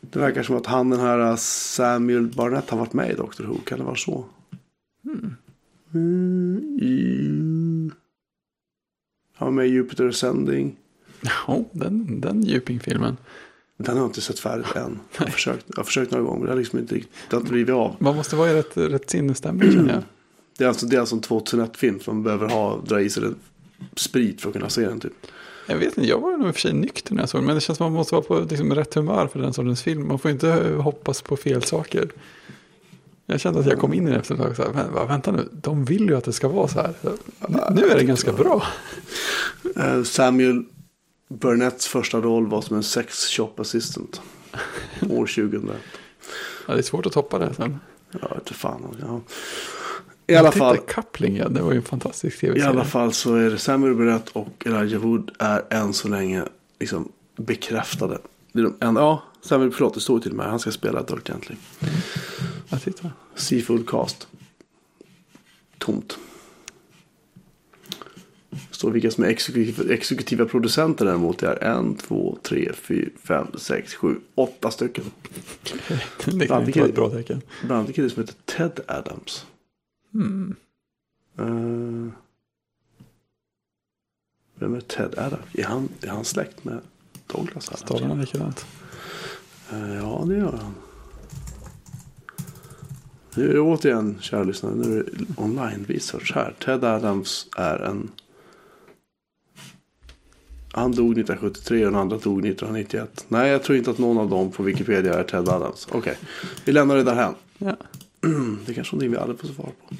Det verkar som att han den här Samuel Barnett har varit med i Doctor Who. Kan det vara så? Mm, i- Han var med i Jupiter Ascending. Ja, den, den Den har jag inte sett färdigt än. Jag har försökt, jag har försökt några gånger men det har liksom inte, det har inte blivit av. Man måste vara i rätt, rätt sinnesstämning känner jag. Det är alltså, det är alltså en 2001-film som behöver ha, dra i sig sprit för att kunna se den typ. Jag vet inte, jag var nog i och för sig nykter när jag såg den. Men det känns som att man måste vara på liksom, rätt humör för den sortens film. Man får inte eh, hoppas på fel saker. Jag kände att jag kom in i det efter ett tag. Så här, "Men, vänta nu, de vill ju att det ska vara så här. Nu, nu är det ganska bra. Eh, Samuel Burnetts första roll var som en sex shop assistant. År 2000. Ja, det är svårt att toppa det sen. Ja, inte fan. Ja. I alla fall. Coupling, ja, det var ju en fantastisk I tv-serie. alla fall så är det Samuel Burnett och Elijah Wood är än så länge liksom bekräftade. Det är de enda, ja, Samuel, förlåt, det står till och med. Han ska spela Dirk Gently. Ja, titta. Seafood Cast. Tomt. Står vilka som är exekutiva, exekutiva producenter däremot. Det är en, två, tre, fyra, fem, sex, sju, åtta stycken. Det kan inte vara ett bra tecken. Bland annat en kille som heter Ted Adams. Mm. Eh, vem är Ted Adams? Är han, är han släkt med Douglas Adams? Stavar han likadant? Eh, ja, det gör han. Nu är det återigen, kära lyssnare, nu är det online research här. Ted Adams är en... Han dog 1973 och den andra dog 1991. Nej, jag tror inte att någon av dem på Wikipedia är Ted Adams. Okej, vi lämnar det därhän. Ja. Det är kanske någonting vi aldrig får svar på.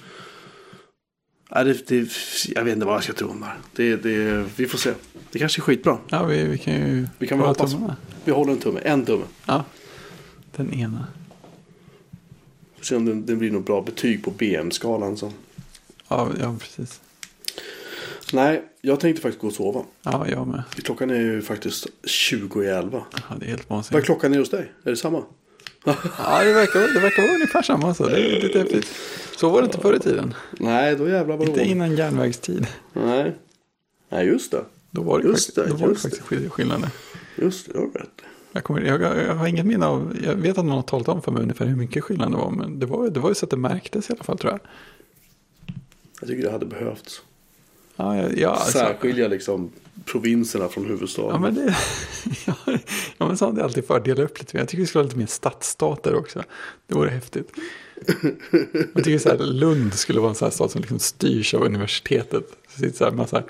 Nej, det, det, jag vet inte vad jag ska tro om det. Det, vi får se. Det kanske är skitbra. Ja, vi, vi kan ju Vi kan väl hoppas. tummarna. Vi håller en tumme. En tumme. Ja, den ena. Får se om det, det blir något bra betyg på BM-skalan. Så. Ja, ja, precis. Nej, jag tänkte faktiskt gå och sova. Ja, jag med. Klockan är ju faktiskt 20 i 11. Ja, det är helt Vad är vansinnigt. klockan är hos dig? Är det samma? Ja, det verkar, det verkar vara ungefär samma. Så. Det är lite häftigt. Så var det inte förr i tiden. Nej, då jävlar Inte det innan järnvägstid. Nej. Nej, just det. Då var det, Just det, då var det faktiskt skill- skillnader. Just det, du har rätt. Jag, kommer, jag, jag har inget minne av, jag vet att någon har talat om för mig ungefär hur mycket skillnad det var. Men det var, det var ju så att det märktes i alla fall tror jag. Jag tycker det hade behövts. Ja, ja, ja, alltså, Särskilja liksom provinserna från huvudstaden. ja, men det, ja, men så har det alltid för att dela upp lite mer. Jag tycker vi skulle ha lite mer stadsstater också. Det vore häftigt. Jag tycker så här, Lund skulle vara en sån här stad som liksom styrs av universitetet. Det sitter så här massa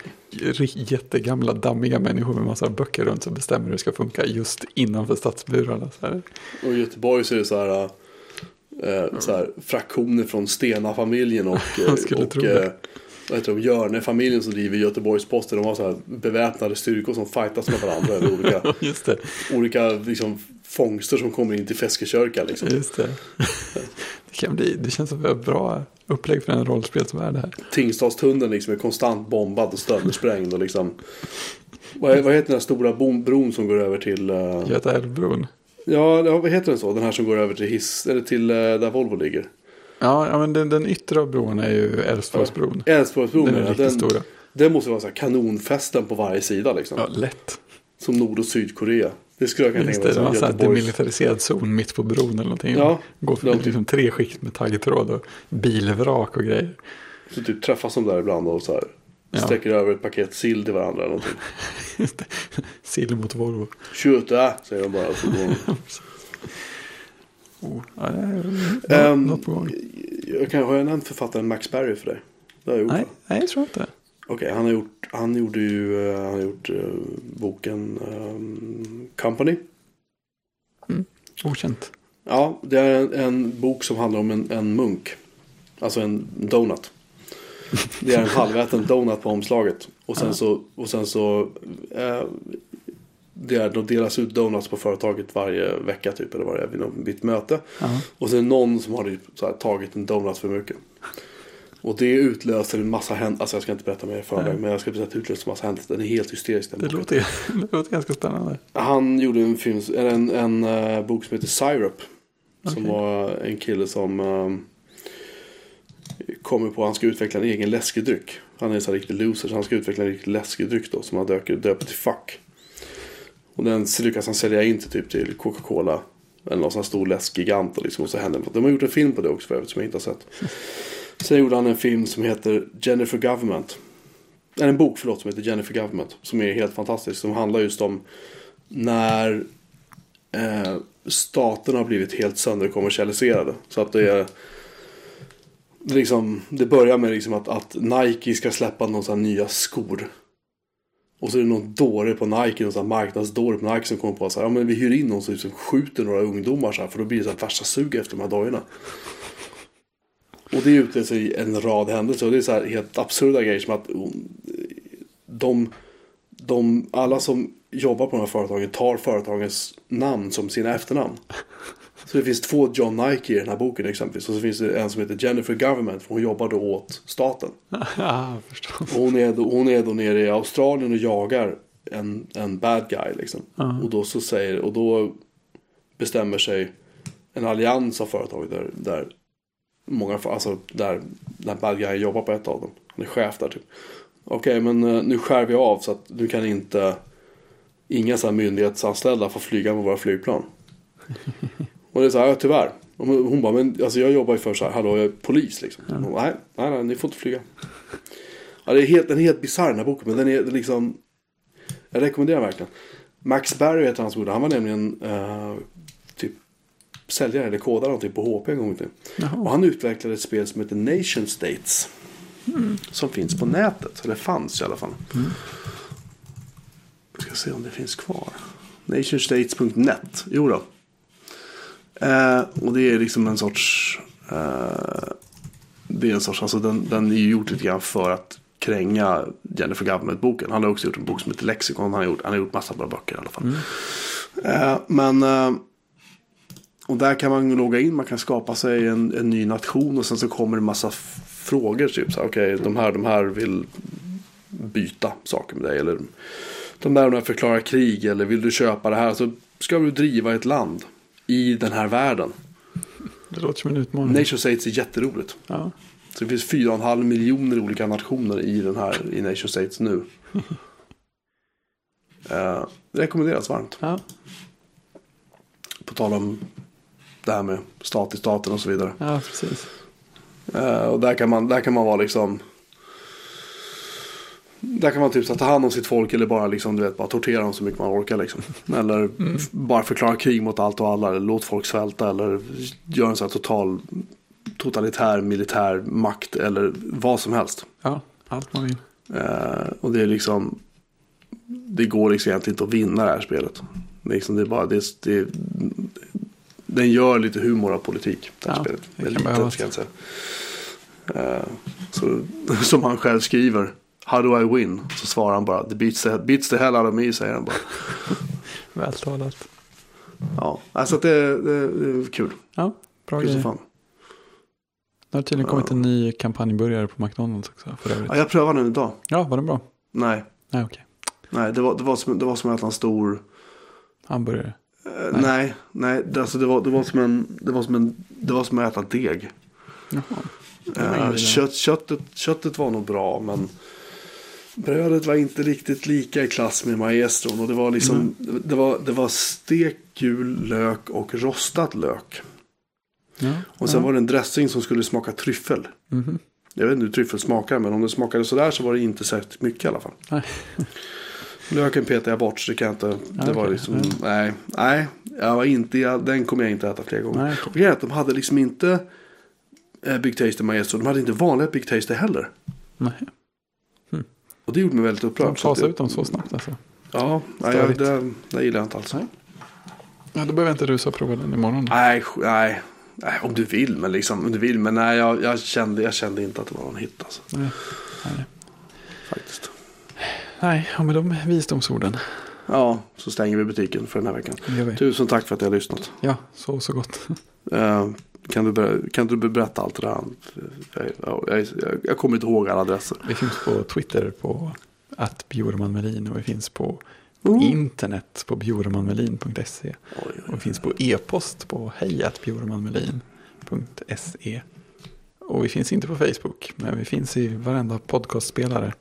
jättegamla dammiga människor med massa böcker runt som bestämmer hur det ska funka just innanför stadsburarna. Så här. Och i Göteborg så är det så här, eh, så här fraktioner från Stena-familjen och, Jag och eh, vad heter de, Hjörne-familjen som driver Göteborgs-Posten. De har så här beväpnade styrkor som fightas med varandra. eller olika, Just det. olika liksom, fångster som kommer in till Feskekörka. Liksom. Just det. Det, kan bli, det känns som ett bra upplägg för en rollspelsvärld här. Tingstadstunneln liksom är konstant bombad och söndersprängd. Och liksom, vad, är- vad heter den här stora bron som går över till... eh, Göta älvbron. ja, vad heter den så? Den här som går över till hiss, eller till eh, där Volvo ligger. Ja, ja men den, den yttre av bron är ju Älvsborgsbron. Älvsborgsbron. Den är ja, riktigt den, stora. den måste vara så här kanonfästen på varje sida liksom. Ja, lätt. Som Nord och Sydkorea. Det skulle jag kunna tänka det, mig. det som var en demilitariserad zon mitt på bron eller någonting. Ja, Går förbi de- liksom tre skikt med taggtråd och bilvrak och grejer. Så typ träffas de där ibland och så här. Ja. Sträcker över ett paket sill till varandra eller någonting. Det. Sill mot Volvo. Köta, säger de bara. och Så går de. Oh, ja, Ehm, något på gång. jag kan, har jag nämnt författaren Max Berry för dig? Det har jag gjort. Nej, va? nej, jag tror inte. Okej, han har gjort, han gjorde ju, eh, han har gjort eh, boken ehm, Company. Okänt. Ja, det är en, en bok som handlar om en, en munk. Alltså en donut. Det är en halväten donut på omslaget. Och sen så, och sen så eh, det är, då delas ut donuts på företaget varje vecka typ. Eller varje vid något- vid möte. Ja. Och sen någon som har typ, här, tagit en donut för mycket. Och det utlöser en massa händelser. Alltså jag ska inte berätta mer i förväg. Men jag ska berätta att det utlöser en massa händelser. Den är helt hysterisk den Det boken. låter, det låter ganska spännande. Han gjorde en, film, eller en, en eh, bok som heter Syrup. Som Okej. var en kille som uh, kommer på att han ska utveckla en egen läskedryck. Han är en sån riktig loser så han ska utveckla en riktig läskedryck då som han döper till Fuck. Och den lyckas han sälja in till typ till Coca-Cola. Eller någon sån här stor läskgigant och liksom och så händer det. De har gjort en film på det också för övrigt som jag inte har sett. Sen gjorde han en film som heter Jennifer Government. Eller en bok förlåt som heter Jennifer Government. Som är helt fantastisk. Som handlar just om när eh, staterna har blivit helt sönderkommersialiserade. Så att det är liksom, det börjar med liksom att, att Nike ska släppa några nya skor. Och så är det någon dåre på Nike, någon sån här marknadsdåre på Nike som kommer på att ja men vi hyr in någon som liksom skjuter några ungdomar så här, för då blir det så här värsta sug efter de här dojorna. Och det utlöser i en rad händelser och det är så här helt absurda grejer som att oh, de, de, alla som jobbar på de här företagen tar företagens namn som sina efternamn. Så det finns två John Nike i den här boken exempelvis. Och så finns det en som heter Jennifer Government. För hon jobbar då åt staten. Ja, hon är då, hon är då nere i Australien och jagar en, en bad guy liksom. Ja. Och då så säger, och då bestämmer sig en allians av företag där, där många, alltså där, där bad guy jobbar på ett av dem. Han är chef där typ. Okej, men eh, nu skär vi av så att nu kan inte inga så här myndighetsanställda få flyga med våra flygplan. Och det är så här, ja, tyvärr. Och Hon bara, men alltså jag jobbar ju för så här, hallå jag är polis liksom. Hon bara, nej, nej, nej, ni får inte flyga. Ja, det är helt, den är helt bisarr den här boken, men den är liksom... Jag rekommenderar verkligen. Max Berry heter hans ord. Han var nämligen eh, typ säljare eller kodare någonting på HP en gång tiden. Och han utvecklade ett spel som heter Nation States. Som finns på nätet. Eller fanns i alla fall. Vi ska se om det finns kvar. Nationstates.net. Jo då. Eh, och det är liksom en sorts... Eh, det är en sorts, alltså den, den är ju gjort lite grann för att kränga Jennifer Government-boken. Han har också gjort en bok som heter Lexikon. Han har gjort, han har gjort massa bra böcker i alla fall. Eh, men, eh, och där kan man logga in, man kan skapa sig en, en ny nation och sen så kommer det en massa frågor. Typ så här, okej, de här, de här vill byta saker med dig. Eller de där, de där förklarar krig eller vill du köpa det här. Så ska du driva ett land i den här världen. Det låter som en utmaning. Nation States är jätteroligt. Ja. Så det finns 4,5 miljoner olika nationer i den här i Nation States nu. Eh, rekommenderas varmt. Ja. På tal om det här med stat i staten och så vidare. ja, precis. Eh, och där kan man, där kan man vara liksom. Där kan man typ så ta hand om sitt folk eller bara liksom, du vet, bara tortera dem så mycket man orkar liksom. Eller f- bara förklara krig mot allt och alla. Eller låt folk svälta eller göra en sån här total totalitär militär makt eller vad som helst. Ja, allt man vill. Eh, och det är liksom Det går liksom egentligen inte att vinna det här spelet. Liksom, det är bara, det, det, den gör lite humor av politik. Det här Ja, spelet. det kan lite, behövas. ska jag säga. Eh, så, som han själv skriver. How do I win? Så svarar han bara. Beats the, beats the hell out of me, säger han bara. Vältalat. Ja, alltså det, det, det är kul. Ja, bra Kul grejer. fan. Det har tydligen kommit en ny kampanjbörjare på McDonalds också. För övrigt. Ja, jag prövade den idag. Ja, var den bra? Nej, Nej, okej. nej det, var, det, var som, det var som att äta en stor... Hamburgare. Eh, nej, nej, det, alltså det, var, det var som en... Det var som, en, det var som att äta deg. Jaha. Uh, kött, köttet, köttet var nog bra men brödet var inte riktigt lika i klass med maestron. Och det var liksom Mm. det, var, det var stekt gul lök och rostad lök. Ja, Och sen ja. var det en dressing som skulle smaka tryffel. Mhm. Jag vet inte hur tryffel smakar men om det smakade sådär så var det inte särskilt mycket i alla fall. Nej. Löken petade jag bort så det kan jag inte. Det Ja, var okej. liksom, Ja. nej, nej. Jag var inte, jag, den kommer jag inte äta fler gånger. Nej, Och är att de hade liksom inte eh, Big Taste Maestro. De hade inte vanliga Big Taste heller. Nej. Och det gjorde mig väldigt De upprörd. fasar det- ut dem så snabbt alltså. Ja, nej, jag, det, det gillar jag inte alls. Nej. Ja, då behöver jag inte rusa och prova den imorgon. Nej, nej, nej, om du vill, men liksom, om du vill, men nej, jag, jag, kände, jag kände inte att det var någon hit alltså, Nej. Nej. faktiskt. Nej, och med de visdomsorden. Ja, så stänger vi butiken för den här veckan. Tusen tack för att jag har lyssnat. Ja, så så gott. Kan, du ber, kan du berätta allt det där? Jag, jag, jag, jag kommer inte ihåg alla adresser. Vi finns på Twitter på att Bjurman Melin och vi finns på Mm. internet på bjurmanmelin.se. Och vi finns på e-post på hejatbjurmanmelin.se. Och vi finns inte på Facebook, men vi finns i varenda podcastspelare.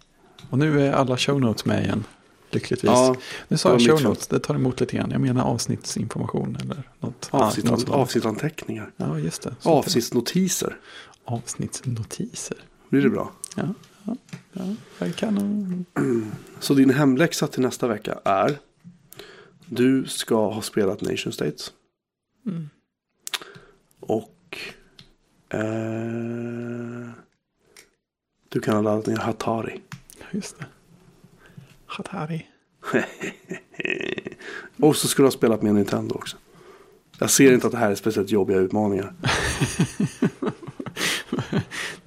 Och nu är alla show notes med igen, lyckligtvis. Ja, nu sa jag show notes, det tar emot lite grann. Jag menar avsnittsinformation eller något. avsnitt, något sådant. avsnittanteckningar. Ja, just det. Så Avsnittsnotiser. Avsnittsnotiser. Blir det bra? Ja, ja, ja. Jag kan. Så din hemläxa till nästa vecka är. Du ska ha spelat Nation States. Mm. Och eh, du kan ha laddat ner Hatari. Just det. Hatari. Och så ska du ha spelat med Nintendo också. Jag ser inte att det här är speciellt jobbiga utmaningar.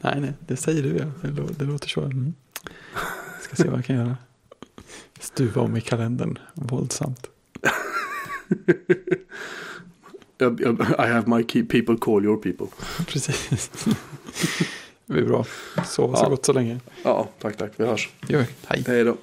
nej, nej, det säger du ja. Det, det låter så. Mm. Ska se vad jag kan göra. Stuva om i kalendern. Våldsamt. I have my people call your people. Precis. Det blir bra. Sova så Ja. gott så länge. Ja, tack, tack. Vi hörs. Gör. Hej. Hej då.